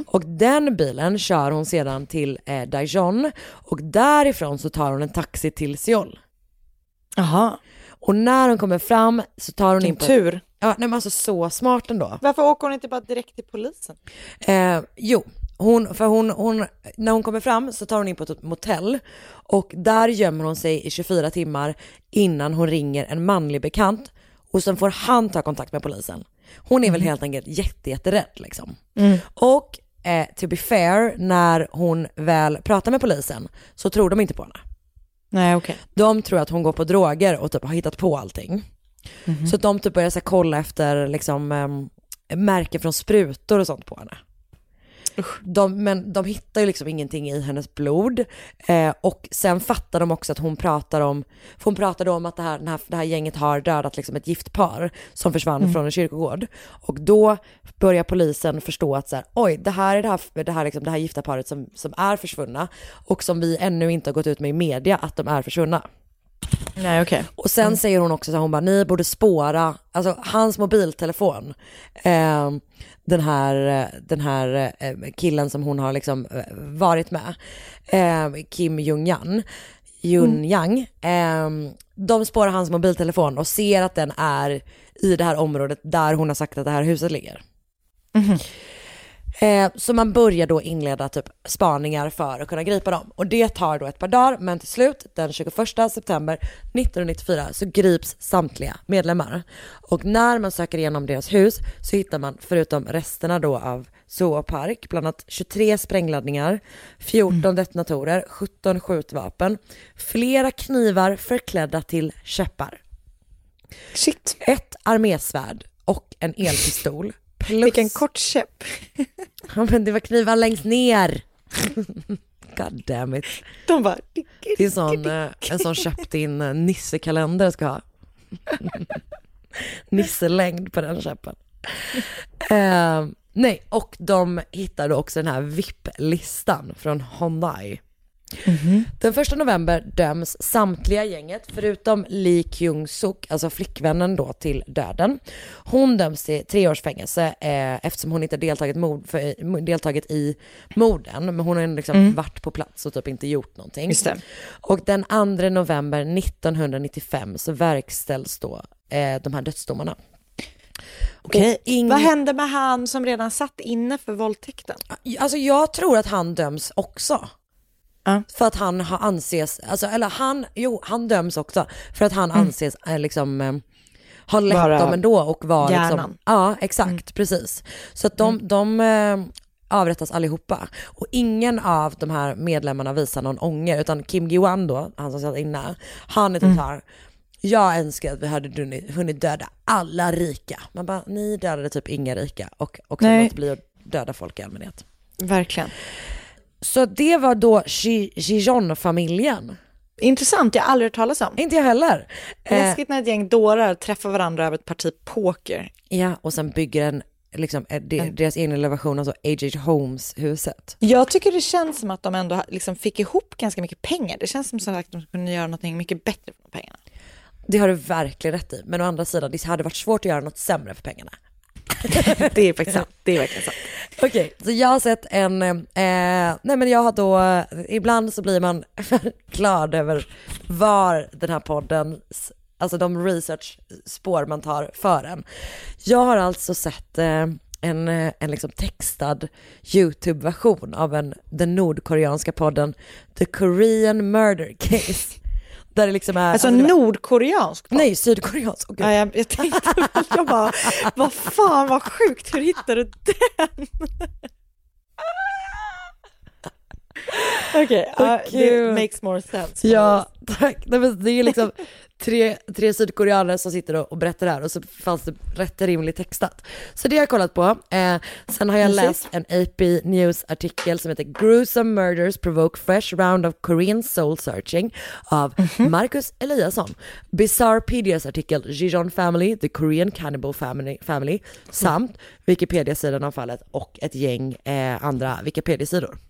Och den bilen kör hon sedan till eh, Daejeon och därifrån så tar hon en taxi till Seoul. Jaha. Och när hon kommer fram så tar hon Vilken in på... tur. Ja, nej men alltså så smart ändå. Varför åker hon inte bara direkt till polisen? Eh, jo, hon, för hon, hon, när hon kommer fram så tar hon in på ett motell och där gömmer hon sig i 24 timmar innan hon ringer en manlig bekant och sen får han ta kontakt med polisen. Hon är väl helt enkelt jätte, jätterädd liksom. Mm. Och eh, to be fair, när hon väl pratar med polisen så tror de inte på henne. Nej, okej. De tror att hon går på droger och typ har hittat på allting. Mhm. Så de typ börjar så kolla efter liksom, em, märken från sprutor och sånt på henne. De, men de hittar ju liksom ingenting i hennes blod. Eh, och sen fattar de också att hon pratar om, för hon pratade om att det här, den här, det här gänget har dödat liksom ett giftpar som försvann Mm. från en kyrkogård. Och då börjar polisen förstå att så här, oj, det här är det här, det här, liksom, det här gifta paret som, som är försvunna och som vi ännu inte har gått ut med i media att de är försvunna. Nej okej. Och sen säger hon också så här, hon bara, ni borde spåra, alltså hans mobiltelefon, eh, den här, den här eh, killen som hon har liksom eh, varit med, eh, Kim Jong-Yan, Jun-Yang, eh, de spårar hans mobiltelefon och ser att den är i det här området där hon har sagt att det här huset ligger. Mhm. Eh, så man börjar då inleda typ spaningar för att kunna gripa dem. Och det tar då ett par dagar, men till slut den 21 september 1994 så grips samtliga medlemmar. Och när man söker igenom deras hus så hittar man förutom resterna då av zoopark, bland annat 23 sprängladdningar, 14 detonatorer, 17 skjutvapen, flera knivar förklädda till käppar. Shit. Ett armésvärd och en elpistol. Plus... Vilken kort käpp. Ja men det var knivar längst ner. God damn it. De bara... Det är sån, eh, en sån köpt in eh, Nisse-kalender jag ska ha. Nisselängd på den käppen. Eh, nej, och de hittade också den här VIP-listan från Hyundai. Den första november döms samtliga gänget, förutom Lee Kyung-suk, alltså flickvännen då till döden. Hon döms till tre års fängelse eh, eftersom hon inte deltagit, mord, för, deltagit i morden, men hon har ändå liksom Mm. varit på plats och typ inte gjort någonting. Just det. Och den 2 november 1995 så verkställs då eh, de här dödsdomarna. Okej. Ing- Vad hände med han som redan satt inne för våldtäkten? Alltså jag tror att han döms också. För att han har anses, alltså, eller han, jo han döms också för att han Mm. anses eh, liksom eh, ha lett Vara dem ändå och var hjärnan. liksom, ja exakt precis. Så att de, de eh, avrättas allihopa och ingen av de här medlemmarna visar någon ånger utan Kim Gi-wan då, han som satt inne, han är typ Mm. här jag önskar att vi hade hunnit, hunnit döda alla rika. Man bara, ni dödade typ inga rika och också Nej. låt bli att döda folk i allmänhet. Verkligen. Så det var då Gi- Gijon-familjen. Intressant, jag har aldrig hört talas om. Inte jag heller. Eh, Läskigt när ett gäng dårar träffar varandra över ett parti poker. ja, och sen bygger en, liksom, eh, de, deras egen version av så H.H. Holmes-huset. Jag tycker det känns som att de ändå liksom fick ihop ganska mycket pengar. Det känns som att de kunde göra något mycket bättre för de pengarna. Det har du verkligen rätt i. Men å andra sidan, det hade varit svårt att göra något sämre för pengarna. det är faktiskt sant. Det är verkligen sant. Okej, så jag har sett en, eh, nej men jag har då, ibland så blir man glad över var den här podden, alltså de research-spår man tar för en. Jag har alltså sett eh, en, eh, en liksom textad YouTube-version av en, den nordkoreanska podden The Korean Murder Case. Där det liksom är... Alltså var- nordkoreansk podd? Nej, sydkoreansk. Ja, jag, jag tänkte, jag bara, vad fan vad sjukt, hur hittade du den? Okej, ja, det kul. makes more sense. Ja, tack. Nej, men det är liksom tre, tre sydkoreaner som sitter och, och berättar det här och så fanns det rätt rimligt textat. Så det har jag kollat på. Eh, sen har jag läst en AP News-artikel som heter Gruesome Murders Provoke Fresh Round of Korean Soul Searching av Marcus Eliasson. Bizarrepedias artikel Gijon Family, The Korean Cannibal Family, family samt Wikipedia-sidan av fallet och ett gäng eh, andra Wikipedia-sidor.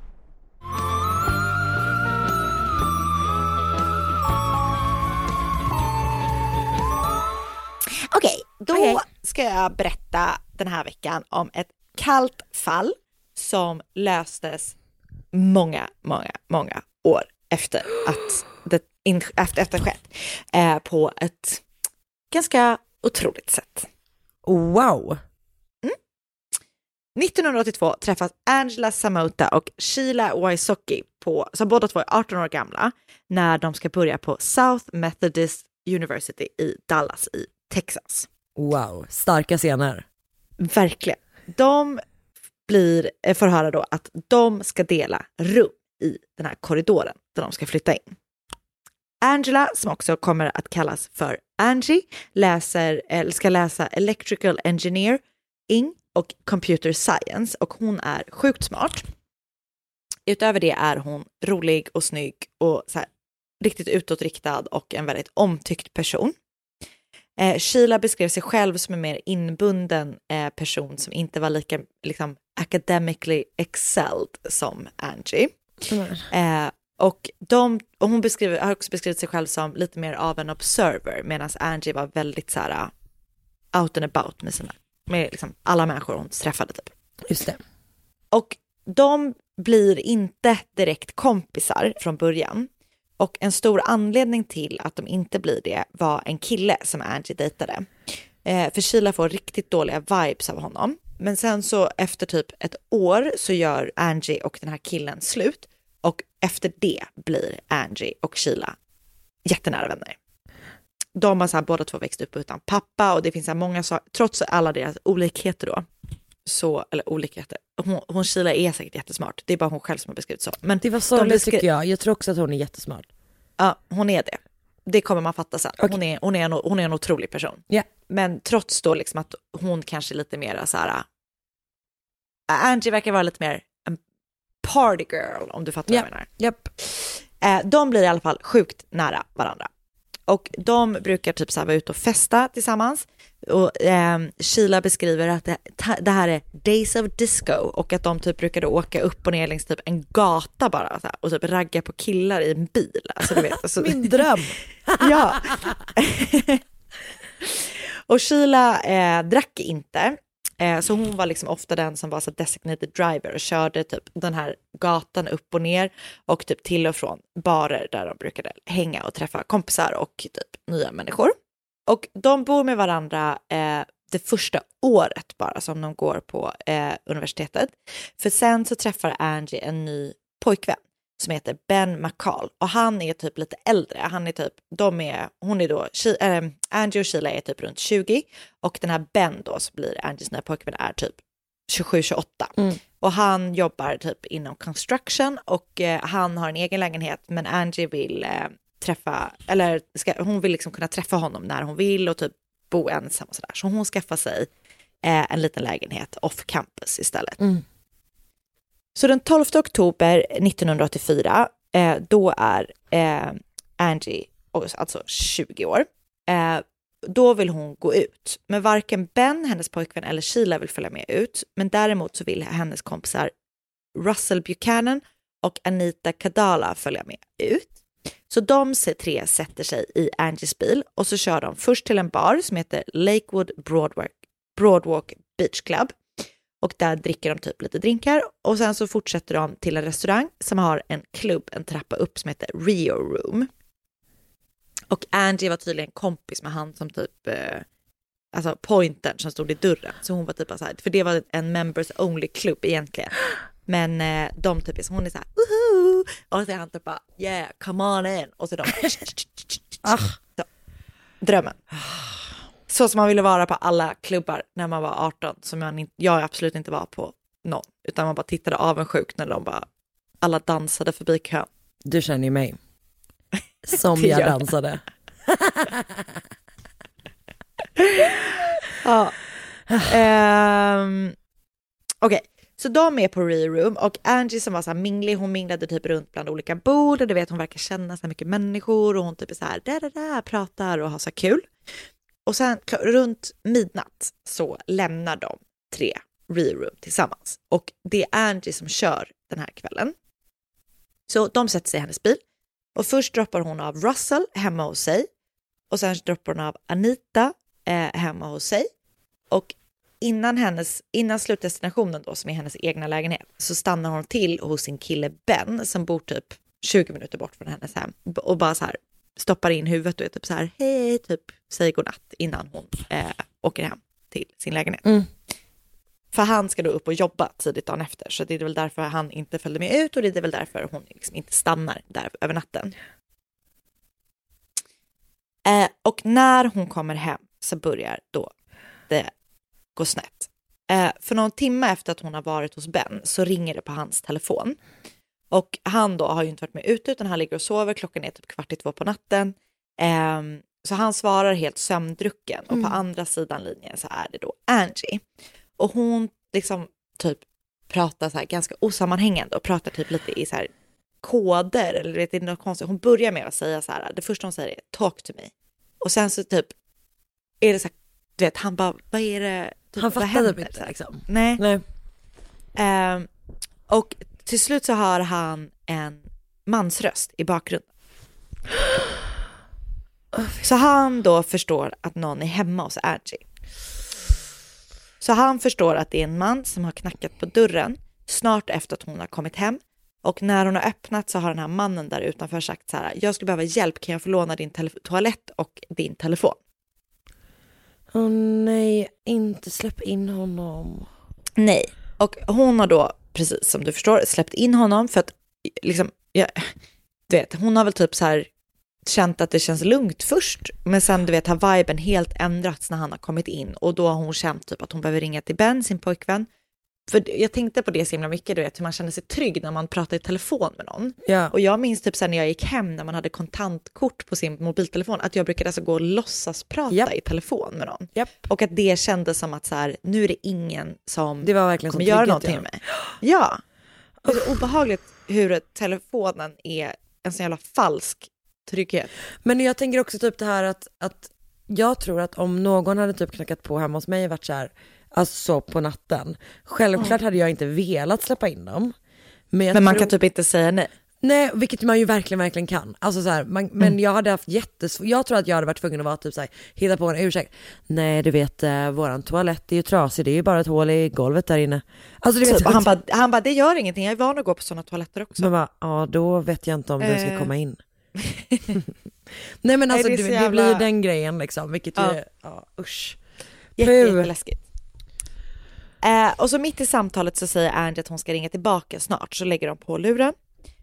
Ska jag berätta den här veckan om ett kallt fall som löstes många, många, många år efter att det efter, efter skett eh, på ett ganska otroligt sätt. Wow. 1982 träffas Angela Samota och Sheila Wysocki, på, som båda två är 18 år gamla, när de ska börja på South Methodist University i Dallas i Texas. Wow, starka scener. Verkligen. De blir, eh, får höra då att de ska dela rum i den här korridoren där de ska flytta in. Angela, som också kommer att kallas för Angie, läser, eller ska läsa Electrical Engineering och Computer Science och hon är sjukt smart. Utöver det är hon rolig och snygg och så här, riktigt utåtriktad och en väldigt omtyckt person. Eh, Sheila beskrev sig själv som en mer inbunden eh, person som inte var lika liksom, academically excelled som Angie. Eh, och, de, och hon beskriver, har också beskrivit sig själv som lite mer av en observer medan Angie var väldigt så här uh, out and about med sina, med liksom alla människor hon träffade typ. Just det. Och de blir inte direkt kompisar från början. Och en stor anledning till att de inte blir det var en kille som Angie dejtade. Eh, för Sheila får riktigt dåliga vibes av honom. Men sen så efter typ ett år så gör Angie och den här killen slut. Och efter det blir Angie och Sheila jättenära vänner. De har så här, båda två växt upp utan pappa och det finns så här många saker, trots alla deras olikheter då, så, eller olikheter, hon, hon Sheila är säkert jättesmart, det är bara hon själv som har beskrivit så. Men Det var sorgligt beskri- tycker jag. Jag tror också att hon är jättesmart. Ja, hon är det. Det kommer man fatta sen. Hon, är, hon, är en, hon är en otrolig person. Ja. Men trots då liksom att hon kanske är lite mer så här, äh, Angie verkar vara lite mer en party girl om du fattar vad jag menar. Japp. Eh, de blir i alla fall sjukt nära varandra. Och de brukar typ så här vara ute och festa tillsammans. Och eh, Sheila beskriver att det, det här är days of disco och att de typ brukade åka upp och ner längs typ en gata bara så här, och typ ragga på killar i en bil. Alltså, du vet, alltså, Min dröm. ja. och Sheila eh, drack inte. Eh, så hon var liksom ofta den som var så designated driver och körde typ den här gatan upp och ner och typ till och från barer där de brukade hänga och träffa kompisar och typ nya människor. Och de bor med varandra eh, det första året bara som de går på eh, universitetet. För sen så träffar Angie en ny pojkvän som heter Ben McCall. Och han är typ lite äldre. Han är typ, de är, hon är då, She- äh, Angie och Sheila är typ runt 20 och den här Ben då som blir Angies nya pojkvän är typ 27-28 och han jobbar typ inom construction och eh, han har en egen lägenhet. Men Angie vill eh, träffa, eller ska, hon vill liksom kunna träffa honom när hon vill och typ bo ensam och sådär. Så hon skaffar sig eh, en liten lägenhet off campus istället. Så den 12 oktober 1984, eh, då är eh, Angie alltså 20 år. Eh, då vill hon gå ut, men varken Ben, hennes pojkvän eller Sheila vill följa med ut. Men däremot så vill hennes kompisar Russell Buchanan och Anita Kadala följa med ut. Så de tre sätter sig i Angies bil och så kör de först till en bar som heter Lakewood Broadwalk, Broadwalk Beach Club. Och där dricker de typ lite drinkar och sen så fortsätter de till en restaurang som har en klubb en trappa upp som heter Rio Room. Och Angie var tydligen kompis med han som typ, eh, alltså pointern som stod i dörren. Så hon var typ såhär, så här, för det var en members only klubb egentligen. Men eh, de typ är så, hon är så här, och så är han typ bara, yeah, come on in. Och så de, Ah. så, drömmen. Så som man ville vara på alla klubbar när man var 18, som in, jag absolut inte var på någon, utan man bara tittade avundsjukt när de bara, alla dansade förbi kön. Du känner ju mig. Som jag jag. dansade. Ja. Ehm, Okej, så de är på Reroom och Angie som var så här minglig, hon minglade typ runt bland olika bord och du vet hon verkar känna så här mycket människor och hon typ är så här där, där, där, pratar och har så här kul. Och sen runt midnatt så lämnar de tre Reroom tillsammans och det är Angie som kör den här kvällen. Så de sätter sig i hennes bil och först droppar hon av Russell hemma hos sig och sen droppar hon av Anita eh, hemma hos sig och innan, hennes, innan slutdestinationen då, som är hennes egna lägenhet, så stannar hon till hos sin kille Ben som bor typ 20 minuter bort från hennes hem och bara så här stoppar in huvudet och är typ så här hej, typ säger godnatt innan hon eh, åker hem till sin lägenhet. Mm. För han ska då upp och jobba tidigt dagen efter, så det är väl därför han inte följde med ut och det är väl därför hon liksom inte stannar där över natten. Eh, och när hon kommer hem så börjar då det gå snett. Eh, för någon timme efter att hon har varit hos Ben så ringer det på hans telefon. Och han då har ju inte varit med ute utan han ligger och sover, klockan är typ kvart i två på natten. Eh, så han svarar helt sömndrucken och på andra sidan linjen så är det då Angie. Och hon liksom typ pratar så här ganska osammanhängande och pratar typ lite i så här koder eller vet, det är något konstigt. Hon börjar med att säga så här, det första hon säger är talk to me. Och sen så typ är det så här, du vet, han bara, vad är det? Typ, Han typ händer? inte liksom. Nej. Nej. Ehm, och till slut så hör han en mansröst i bakgrunden. Så han då förstår att någon är hemma hos Angie. Så han förstår att det är en man som har knackat på dörren snart efter att hon har kommit hem. Och när hon har öppnat så har den här mannen där utanför sagt så här, jag skulle behöva hjälp, kan jag få låna din toalett och din telefon? Åh nej, inte släpp in honom. Nej. Och hon har då, precis som du förstår, släppt in honom för att, liksom, ja, du vet, hon har väl typ så här känt att det känns lugnt först, men sen du vet har viben helt ändrats när han har kommit in och då har hon känt typ att hon behöver ringa till Ben, sin pojkvän. För jag tänkte på det så himla mycket, du vet hur man känner sig trygg när man pratar i telefon med någon. Ja. Och jag minns typ sen när jag gick hem när man hade kontantkort på sin mobiltelefon, att jag brukade alltså gå och låtsas prata i telefon med någon. Och att det kändes som att så här, nu är det ingen som Det var verkligen kommer som göra någonting med mig. Ja. Det är så obehagligt hur telefonen är en sån jävla falsk trygghet. Men jag tänker också typ det här att, att jag tror att om någon hade typ knackat på hemma hos mig och varit så här, alltså på natten, självklart hade jag inte velat släppa in dem. Men, Men man tror- kan typ inte säga nej. Nej, vilket man ju verkligen, verkligen kan. Alltså så här, man, men Mm. jag hade haft jättesvårt, jag tror att jag hade varit tvungen att vara typ så här, hitta på en ursäkt. Nej du vet, eh, våran toalett är ju trasig, det är ju bara ett hål i golvet där inne. Alltså du vet, Typ, han bara, han bara, det gör ingenting, jag är van att gå på sådana toaletter också. man bara, ja då vet jag inte om du ska Eh. komma in. Nej men alltså Nej, det, det är det, blir jävla- den grejen liksom, vilket Ja. ju, ja usch. Jätteläskigt. Eh, och så mitt i samtalet så säger Angie att hon ska ringa tillbaka snart, så lägger de på luren.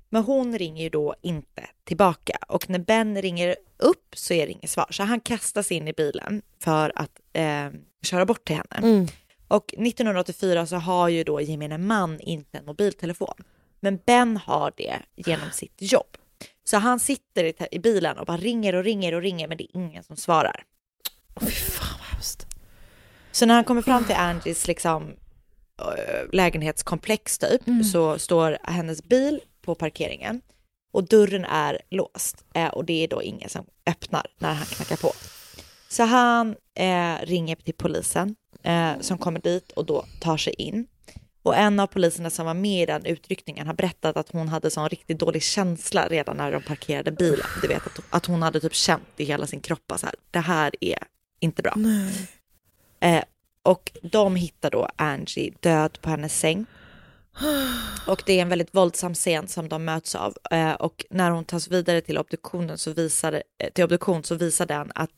Men hon ringer ju då inte tillbaka och när Ben ringer upp så är det inget svar. Så han kastas in i bilen för att eh, köra bort till henne. Mm. Och 1984 så har ju då gemene man inte en mobiltelefon. Men Ben har det genom sitt jobb. Så han sitter i, i bilen och bara ringer och ringer och ringer men det är ingen som svarar. Så när han kommer fram till Angies liksom, äh, lägenhetskomplex typ, så står hennes bil på parkeringen och dörren är låst eh, och det är då ingen som öppnar när han knackar på. Så han eh, ringer till polisen eh, som kommer dit och då tar sig in. Och en av poliserna som var med i den utryckningen har berättat att hon hade sån riktigt dålig känsla redan när de parkerade bilen. Du vet att, att hon hade typ känt i hela sin kropp att så här, det här är inte bra. Eh, och de hittar då Angie död på hennes säng. Och det är en väldigt våldsam scen som de möts av. Eh, och när hon tas vidare till obduktionen så visar, eh, till obduktion så visar den att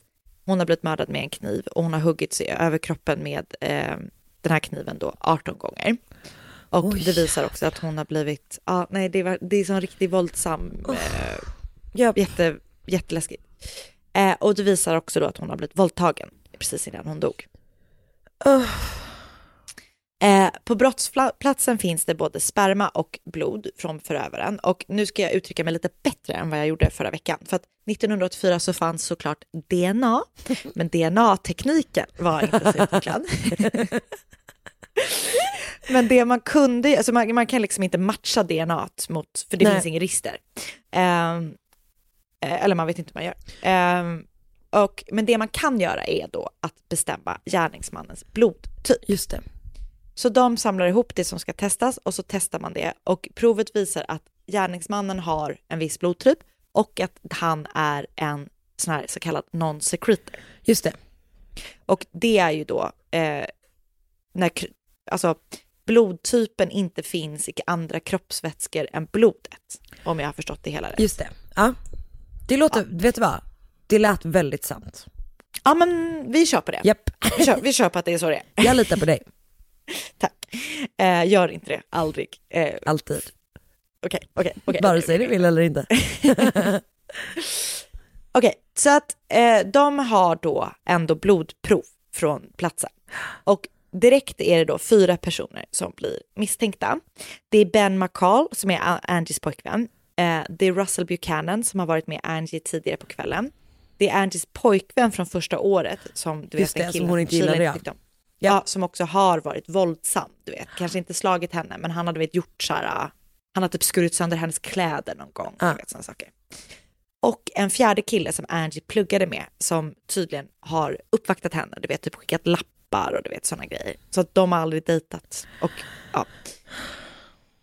hon har blivit mördad med en kniv och hon har huggit sig över kroppen med eh, den här kniven då 18 gånger. Och det visar också att hon har blivit, ja nej det, var, det är sån riktigt våldsam, eh, jätte, jätteläskigt. Eh, och det visar också då att hon har blivit våldtagen precis innan hon dog. Eh, på brottsplatsen finns det både sperma och blod från förövaren och nu ska jag uttrycka mig lite bättre än vad jag gjorde förra veckan. För att 1984 så fanns såklart DNA, men DNA-tekniken var inte så utvecklad. men det man kunde, alltså man, man kan liksom inte matcha DNA mot, för det Nej. finns inget register. Ehm, eh, eller man vet inte hur man gör. Ehm, och, men det man kan göra är då att bestämma gärningsmannens blodtyp. Just det. Så de samlar ihop det som ska testas och så testar man det och provet visar att gärningsmannen har en viss blodtyp och att han är en sån här så kallad non-secretor. Just det. Och det är ju då eh, när alltså, blodtypen inte finns i andra kroppsvätskor än blodet. Om jag har förstått det hela rätt. Just det. Ja. Det låter, vet du vad? Det lät väldigt sant. Ja men vi kör på det. Japp. Vi, kör, vi kör på att det är så det är. Jag litar på dig. Tack. Eh, gör inte det, aldrig. Eh, Alltid. Okej, okej, okej. Vare sig du vill eller inte. Okej, så att eh, de har då ändå blodprov från platsen. Och direkt är det då fyra personer som blir misstänkta. Det är Ben McCall som är Angies pojkvän. Eh, det är Russell Buchanan som har varit med Angie tidigare på kvällen. Det är Angies pojkvän från första året som du Just vet, den det, som killen hon inte gillade, ja. om. Ja, som också har varit våldsam, du vet. Kanske inte slagit henne, men han har du vet gjort så här, ah, han har typ skurit sönder hennes kläder någon gång, du vet sådana saker. Och en fjärde kille som Angie pluggade med som tydligen har uppvaktat henne, du vet, typ skickat lappar och du vet sådana grejer. Så att de har aldrig dejtat. Och ja.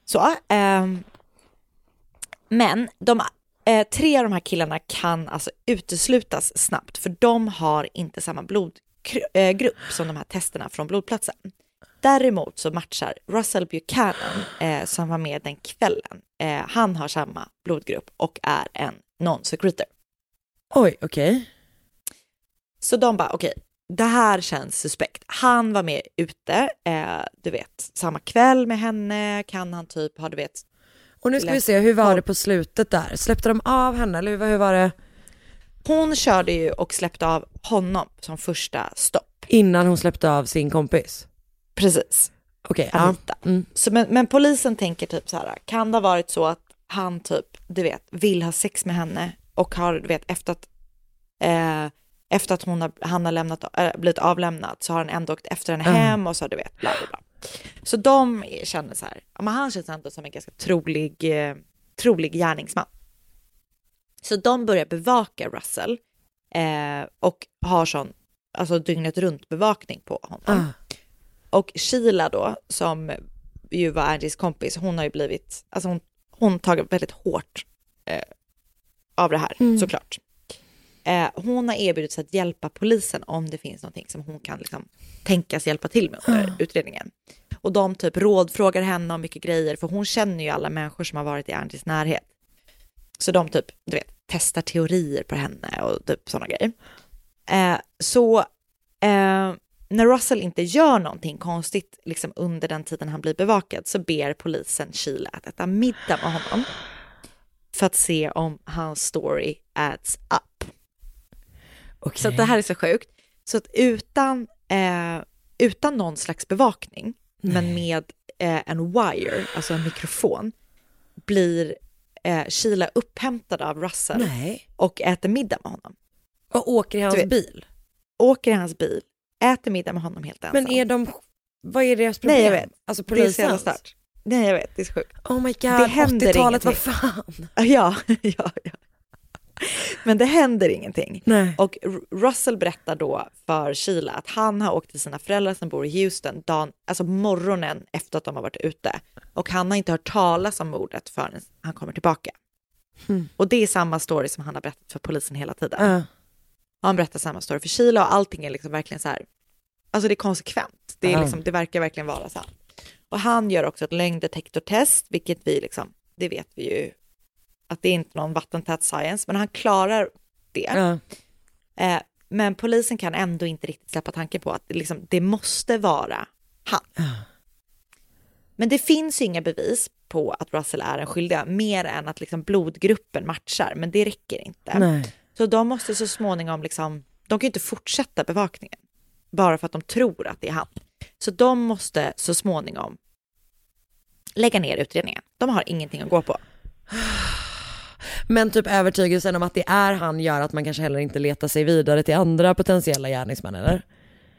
Så, ehm, men de, eh, tre av de här killarna kan alltså uteslutas snabbt för de har inte samma blodgrupp som de här testerna från blodplatsen. Däremot så matchar Russell Buchanan eh, som var med den kvällen. Eh, han har samma blodgrupp och är en non-secretor. Oj, okej. Så de bara, okej, det här känns suspekt. Han var med ute, eh, du vet, samma kväll med henne, kan han typ ha, du vet, Och nu ska vi se, hur var det på slutet där? Släppte de av henne eller hur, var- hur var det? Hon körde ju och släppte av honom som första stopp. Innan hon släppte av sin kompis? Precis. Okej, ja. Anita. Mm. Så, men, men polisen tänker typ så här, kan det ha varit så att han typ, du vet, vill ha sex med henne och har, du vet, efter att, eh, efter att hon har, han har lämnat, äh, blivit avlämnad så har han ändå åkt efter henne Mm. hem och så, du vet, bla bla bla. Så de känner så här, men han känns ändå som en ganska trolig, eh, trolig gärningsman. Så de börjar bevaka Russell eh, och har sån, alltså dygnet runt bevakning på honom. Ah. Och Sheila då, som ju var Angies kompis, hon har ju blivit, alltså hon, hon tagit väldigt hårt eh, av det här, Mm. såklart. Eh, hon har erbjudit sig att hjälpa polisen om det finns någonting som hon kan liksom, tänkas hjälpa till med under Ah. utredningen. Och de typ rådfrågar henne om mycket grejer, för hon känner ju alla människor som har varit i Angies närhet. Så de typ, du vet, testar teorier på henne och typ sådana grejer. Eh, så eh, när Russell inte gör någonting konstigt liksom under den tiden han blir bevakad så ber polisen Sheila att äta middag med honom för att se om hans story adds up. Så att det här är så sjukt. Så att utan, eh, utan någon slags bevakning, men med eh, en wire, alltså en mikrofon, blir eh, Sheila upphämtad av Russell Nej. och äter middag med honom. Och åker i hans vet, bil? Åker i hans bil, äter middag med honom helt ensam. Men är de, vad är deras problem? Nej jag vet, Alltså så stört. Nej jag vet, det är så sjukt. Oh my god, Det händer 80-talet, vad fan? Ja, ja, ja. Men det händer ingenting. Nej. Och Russell berättar då för Sheila att han har åkt till sina föräldrar som bor i Houston dagen, alltså morgonen efter att de har varit ute. Och han har inte hört talas om mordet förrän han kommer tillbaka. Mm. Och det är samma story som han har berättat för polisen hela tiden. Och han berättar samma story för Sheila och allting är liksom verkligen så här, alltså det är konsekvent. Det, är Ja. liksom, det verkar verkligen vara så. här. Och han gör också ett lögndetektortest, vilket vi liksom, det vet vi ju, att det är inte någon vattentät science, men han klarar det. Ja. Eh, men polisen kan ändå inte riktigt släppa tanken på att det liksom, det måste vara han. Men det finns ju inga bevis på att Russell är en skyldiga, mer än att liksom blodgruppen matchar, men det räcker inte. Nej. Så de måste så småningom, liksom, de kan ju inte fortsätta bevakningen, bara för att de tror att det är han. Så de måste så småningom lägga ner utredningen. De har ingenting att gå på. Men typ övertygelsen om att det är han gör att man kanske heller inte letar sig vidare till andra potentiella gärningsmän eller?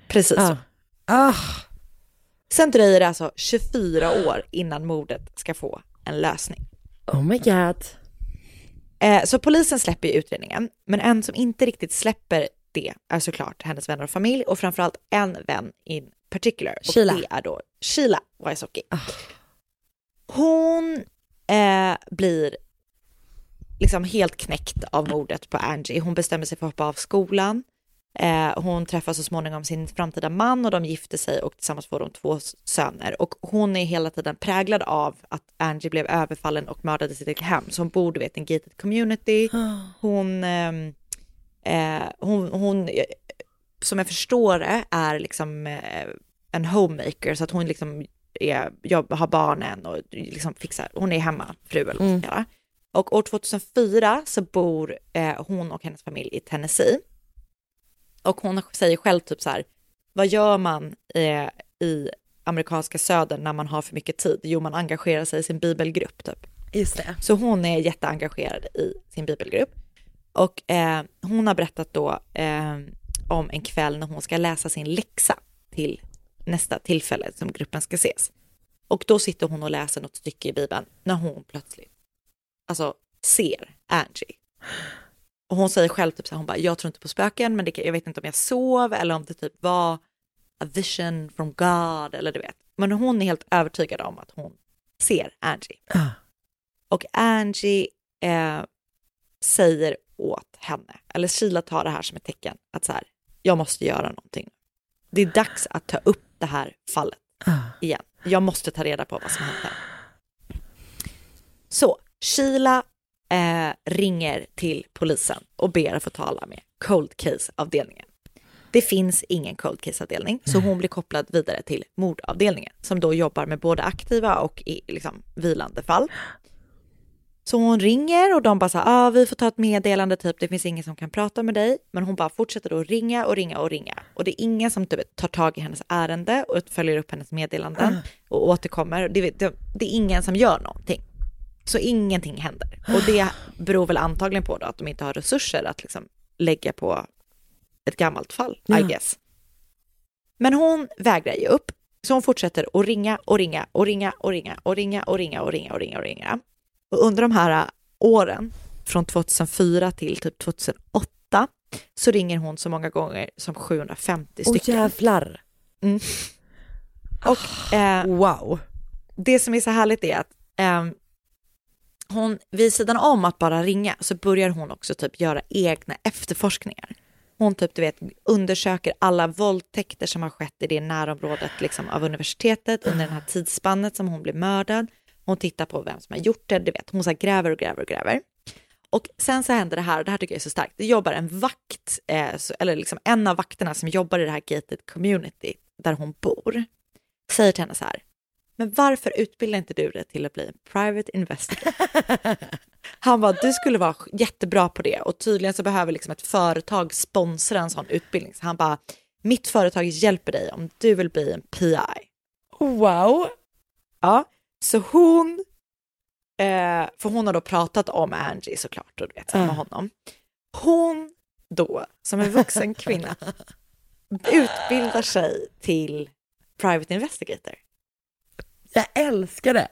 Precis så. Ah. Sen dröjer det alltså 24 år innan mordet ska få en lösning. Oh my god. Eh, så polisen släpper ju utredningen, men en som inte riktigt släpper det är såklart hennes vänner och familj och framförallt en vän in particular. Och Sheila. det är då Sheila Wysocki. Hon eh, blir liksom helt knäckt av mordet på Angie. Hon bestämmer sig för att hoppa av skolan. Eh, hon träffar så småningom sin framtida man och de gifter sig och tillsammans får de två söner. Och hon är hela tiden präglad av att Angie blev överfallen och mördad i sitt hem. Så hon bor, du vet, en gated community. Hon, ehm, eh, hon, hon, eh, som jag förstår det, är liksom eh, en homemaker så att hon liksom är, jobb, har barnen och liksom fixar, hon är hemmafru eller vad man ska kalla. Och år 2004 så bor eh, hon och hennes familj i Tennessee. Och hon säger själv typ så här, vad gör man eh, i amerikanska södern när man har för mycket tid? Jo, man engagerar sig i sin bibelgrupp typ. Just det. Så hon är jätteengagerad i sin bibelgrupp. Och eh, hon har berättat då eh, om en kväll när hon ska läsa sin läxa till nästa tillfälle som gruppen ska ses. Och då sitter hon och läser något stycke i Bibeln när hon plötsligt alltså, ser Angie. Och hon säger själv typ så här, hon bara, jag tror inte på spöken, men det, jag vet inte om jag sov eller om det typ var a vision from God eller du vet. Men hon är helt övertygad om att hon ser Angie. Och Angie eh, säger åt henne, eller Sheila tar det här som ett tecken, att så här, jag måste göra någonting. Det är dags att ta upp det här fallet igen. Jag måste ta reda på vad som hände. Så Sheila eh, ringer till polisen och ber att få tala med cold case-avdelningen. Det finns ingen cold case-avdelning, så hon blir kopplad vidare till mordavdelningen som då jobbar med både aktiva och i, liksom, vilande fall. Så hon ringer och de bara så här, ah, vi får ta ett meddelande, typ det finns ingen som kan prata med dig. Men hon bara fortsätter då ringa och ringa och ringa. Och det är ingen som typ, tar tag i hennes ärende och följer upp hennes meddelanden och återkommer. Det, det, det är ingen som gör någonting. Så ingenting händer. Och det beror väl antagligen på då att de inte har resurser att liksom lägga på ett gammalt fall, I Ja. guess. Men hon vägrar ge upp. Så hon fortsätter att ringa och ringa och ringa och ringa och ringa och ringa och ringa och ringa och ringa. Och under de här åren, från 2004 till typ 2008, så ringer hon så många gånger som 750 Åh stycken. jävlar. Mm. Och eh, wow. det som är så härligt är att ehm, hon, vid sidan om att bara ringa, så börjar hon också typ göra egna efterforskningar. Hon typ, du vet, undersöker alla våldtäkter som har skett i det närområdet liksom, av universitetet under det här tidsspannet som hon blev mördad. Hon tittar på vem som har gjort det, du vet, hon så här gräver och gräver och gräver. Och sen så händer det här, och det här tycker jag är så starkt, det jobbar en vakt, eh, så, eller liksom en av vakterna som jobbar i det här gated community där hon bor, säger till henne så här, men varför utbildar inte du dig till att bli en private investigator? Han bara, du skulle vara jättebra på det och tydligen så behöver liksom ett företag sponsra en sån utbildning. Så han bara, mitt företag hjälper dig om du vill bli en PI. Wow. Ja, så hon, eh, för hon har då pratat om Angie såklart och du vet, med honom. Hon då, som en vuxen kvinna, utbildar sig till private investigator. Jag älskar det.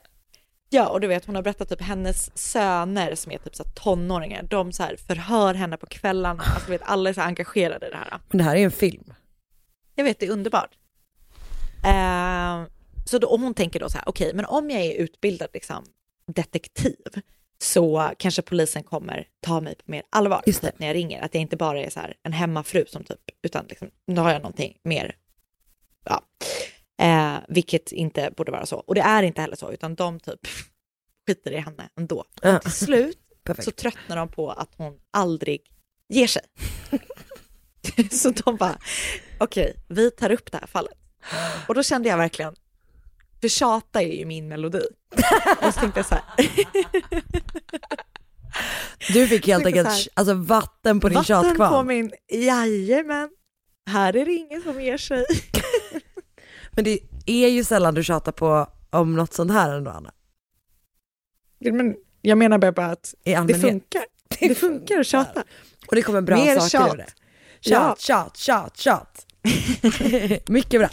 Ja, och du vet, hon har berättat typ hennes söner som är typ så tonåringar, de så här förhör henne på kvällarna. Alltså, vet, alla är så engagerade i det här. Men det här är en film. Jag vet, det är underbart. Eh, så då, och hon tänker då så här, okej, men om jag är utbildad liksom, detektiv så kanske polisen kommer ta mig på mer allvar typ, när jag ringer. Att jag inte bara är så här en hemmafru som typ, utan liksom, nu har jag någonting mer, ja. Eh, vilket inte borde vara så. Och det är inte heller så, utan de typ skiter i henne ändå. Ja. Till slut Perfekt. så tröttnar de på att hon aldrig ger sig. så de bara, okej, vi tar upp det här fallet. Och då kände jag verkligen, för tjata är ju min melodi. Och så tänkte jag så här, Du fick helt enkelt här, alltså, vatten på din vatten på tjatkvarn. min, jajamän, här är det ingen som ger sig. Men det är ju sällan du tjatar på om något sånt här ändå Anna. Men jag menar bara att det funkar. Det funkar att tjata. Och det kommer bra Mer saker tjat. ur det. Ja. Tjat, tjat, tjat, tjat. Mycket bra.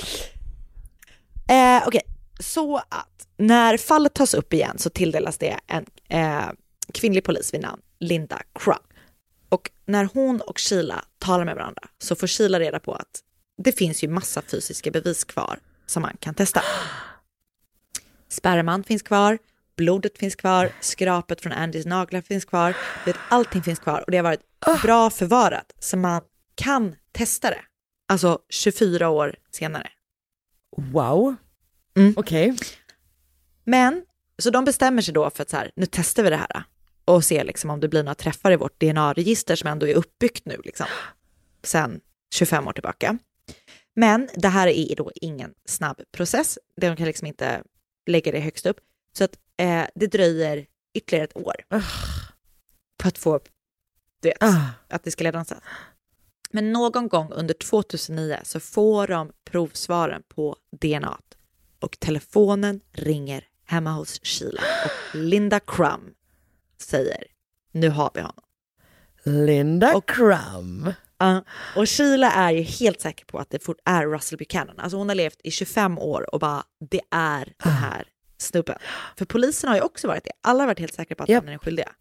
Eh, Okej, så att när fallet tas upp igen så tilldelas det en eh, kvinnlig polis vid namn Linda Crump. Och när hon och Sheila talar med varandra så får Sheila reda på att det finns ju massa fysiska bevis kvar som man kan testa. Sperman finns kvar, blodet finns kvar, skrapet från Andys naglar finns kvar, vet, allting finns kvar och det har varit bra förvarat så man kan testa det. Alltså 24 år senare. Wow. Mm. Okej. Men, så de bestämmer sig då för att så här, nu testar vi det här och ser liksom om det blir några träffar i vårt DNA-register som ändå är uppbyggt nu, liksom, sen 25 år tillbaka. Men det här är då ingen snabb process. De kan liksom inte lägga det högst upp. Så att eh, det dröjer ytterligare ett år på att få, du vet, att det ska leda någonstans. Men någon gång under 2009 så får de provsvaren på DNA och telefonen ringer hemma hos Sheila och Linda Crum säger nu har vi honom. Linda Crum. Ja, och Sheila är ju helt säker på att det är Russell Buchanan. Alltså hon har levt i 25 år och bara det är den här snubben. För polisen har ju också varit det. Alla har varit helt säkra på att han är den skyldiga.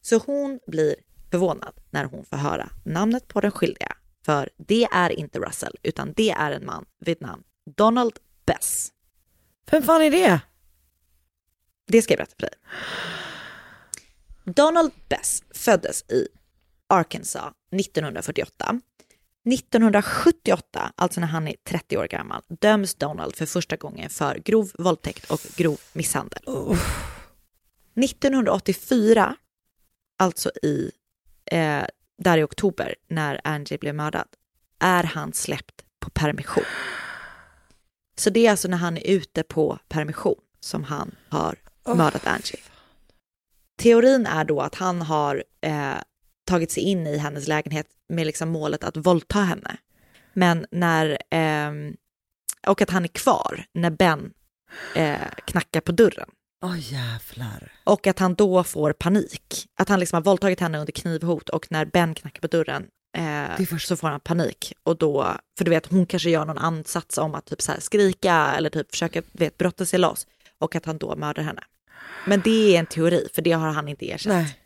Så hon blir förvånad när hon får höra namnet på den skyldiga. För det är inte Russell, utan det är en man vid namn Donald Bess. Vem fan är det? Det ska jag berätta för dig. Donald Bess föddes i Arkansas 1948. 1978, alltså när han är 30 år gammal, döms Donald för första gången för grov våldtäkt och grov misshandel. 1984, alltså i, eh, där i oktober när Angie blev mördad, är han släppt på permission. Så det är alltså när han är ute på permission som han har mördat Angie. Teorin är då att han har eh, tagit sig in i hennes lägenhet med liksom målet att våldta henne. Men när, ehm, och att han är kvar när Ben eh, knackar på dörren. Åh jävlar. Och att han då får panik. Att han liksom har våldtagit henne under knivhot och när Ben knackar på dörren eh, så får han panik. Och då, för du vet, hon kanske gör någon ansats om att typ så skrika eller typ försöka vet, brotta sig loss. Och att han då mördar henne. Men det är en teori, för det har han inte erkänt. Nej.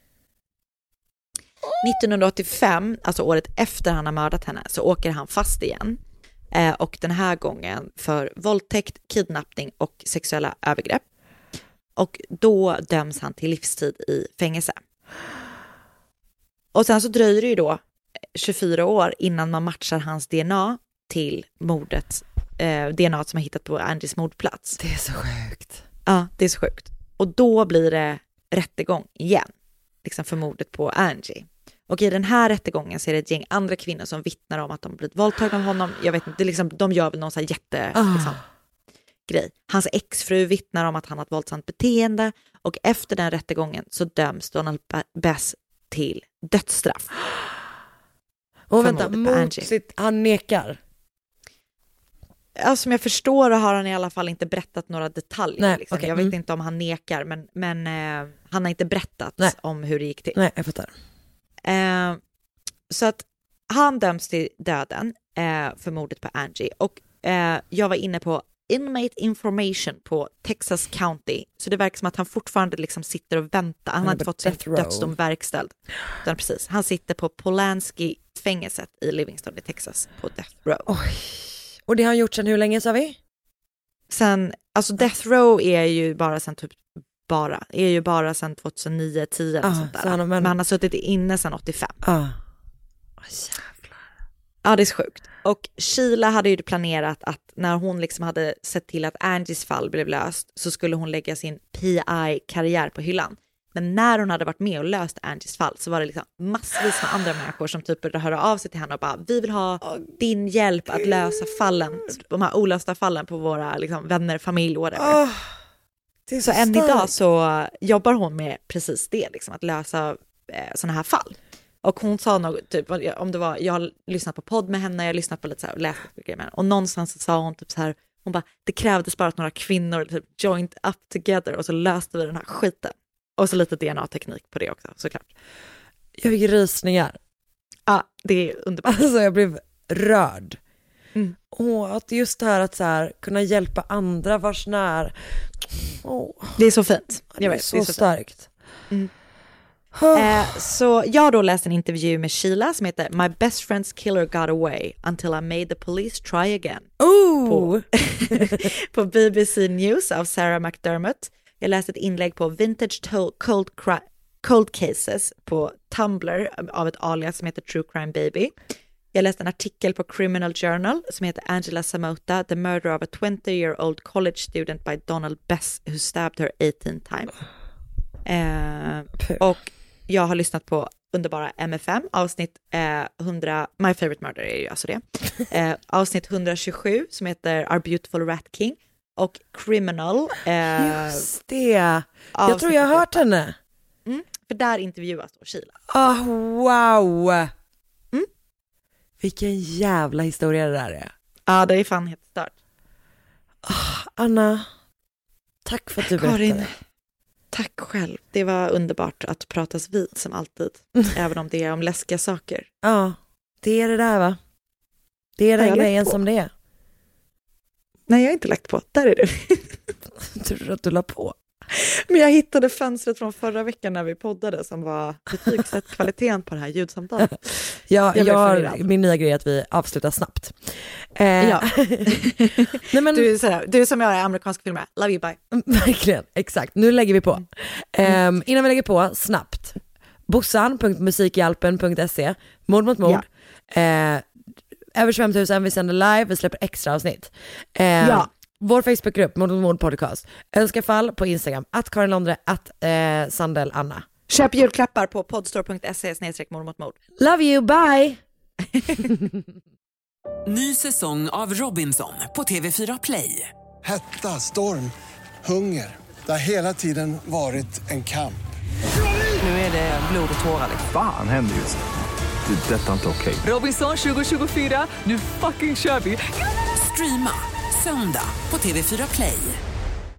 1985, alltså året efter han har mördat henne, så åker han fast igen. Eh, och den här gången för våldtäkt, kidnappning och sexuella övergrepp. Och då döms han till livstid i fängelse. Och sen så dröjer det ju då 24 år innan man matchar hans DNA till mordet, eh, DNA som har hittat på Angies mordplats. Det är så sjukt. Ja, det är så sjukt. Och då blir det rättegång igen, liksom för mordet på Angie. Och i den här rättegången så är det ett gäng andra kvinnor som vittnar om att de blivit våldtagna av honom. Jag vet inte, det är liksom, de gör väl någon sån här jätte... Ah. Liksom, grej. Hans exfru vittnar om att han har ett våldsamt beteende och efter den rättegången så döms Donald Ba- Bess till dödsstraff. Och vänta, mot sitt, han nekar? Ja, som jag förstår har han i alla fall inte berättat några detaljer. Nej, liksom. okej, Jag vet mm. inte om han nekar, men, men eh, han har inte berättat Nej. om hur det gick till. Nej, jag fattar. Eh, så att han döms till döden eh, för mordet på Angie. Och eh, jag var inne på inmate information på Texas County. Så det verkar som att han fortfarande liksom sitter och väntar. Han Han har inte fått sin dödsdom verkställd. Utan precis, han sitter på Polanski-fängelset i Livingston i Texas på death row. Och det har han gjort sedan hur länge sa vi? Sen, alltså death row är ju bara sen typ bara, är ju bara sen 2009, 10 eller Ah, sånt där. han men- Men han har suttit inne sedan 85. Ja. Ja, det är sjukt. Och Sheila hade ju planerat att när hon liksom hade sett till att Angies fall blev löst så skulle hon lägga sin PI-karriär på hyllan. Men när hon hade varit med och löst Angies fall så var det liksom massvis med andra människor som typ började höra av sig till henne och bara vi vill ha din hjälp att lösa fallen, de här olösta fallen på våra liksom, vänner, familj, whatever. Är Så så än idag så jobbar hon med precis det, liksom, att lösa eh, sådana här fall. Och hon sa något, typ, om det var, jag har lyssnat på podd med henne, jag har lyssnat på lite så här, och läst grejer med henne. Och någonstans så sa hon typ så här, hon bara, det krävdes bara att några kvinnor typ joined up together och så löste vi den här skiten. Och så lite DNA-teknik på det också såklart. Jag fick rysningar. Ja, det är underbart. Alltså jag blev rörd. Mm. Och att just det här att så här, kunna hjälpa andra vars när. Åh, Det är så fint. det Jag är vet, så, det är så starkt. Mm. Eh, så jag då läst en intervju med Sheila som heter My best friend's killer got away until I made the police try again. Oh! På BBC News av Sarah McDermott. Jag läste ett inlägg på Vintage Cold, Cold Cases på Tumblr av ett alias som heter True Crime Baby. Jag läste en artikel på Criminal Journal som heter Angela Samota, The Murder of a 20 year old college student by Donald Bess who stabbed her 18 times. Eh, och jag har lyssnat på underbara MFM, avsnitt eh, 100, My Favorite Murder är ju alltså det, eh, avsnitt 127 som heter Our Beautiful Rat King och Criminal. Eh, Just det. Jag tror jag har hört henne. Mm, för där intervjuas då Sheila. Ah, wow! Vilken jävla historia det där är. Ja, det är fan helt stört. Anna, tack för att du Karin, berättade. tack själv. Det var underbart att pratas vid som alltid, även om det är om läskiga saker. Ja, det är det där va? Det är den jag grejen som det är. Nej, jag har inte lagt på. Där är du. Tur att du la på. Men jag hittade fönstret från förra veckan när vi poddade som var betygsatt kvaliteten på det här ljudsamtalet. Jag, Jag jag, har, min nya grej är att vi avslutar snabbt. Eh, Ja. Nej, men, Du, är sådär, du är som jag är i amerikanska filmer. Love you, bye. Verkligen, exakt. Nu lägger vi på. Ehm, innan vi lägger på, snabbt. Bossan.musikhjälpen.se, mord mot mord. Eh, över 25 000, vi sänder live, vi släpper extra avsnitt. Eh, Ja. Vår Facebookgrupp, Mord mord podcast. Önska fall på Instagram, att Karin Londre, att eh, Sandel Anna. Köp julklappar på podstore.se snedstreck mord mot mord. Love you, bye! Ny säsong av Robinson på TV4 Play. Hetta, storm, hunger. Det har hela tiden varit en kamp. Nu är det blod och tårar. Fan händer just nu. Det. är Detta är inte okej. Robinson 2024, nu fucking kör vi! Streama söndag på TV4 Play.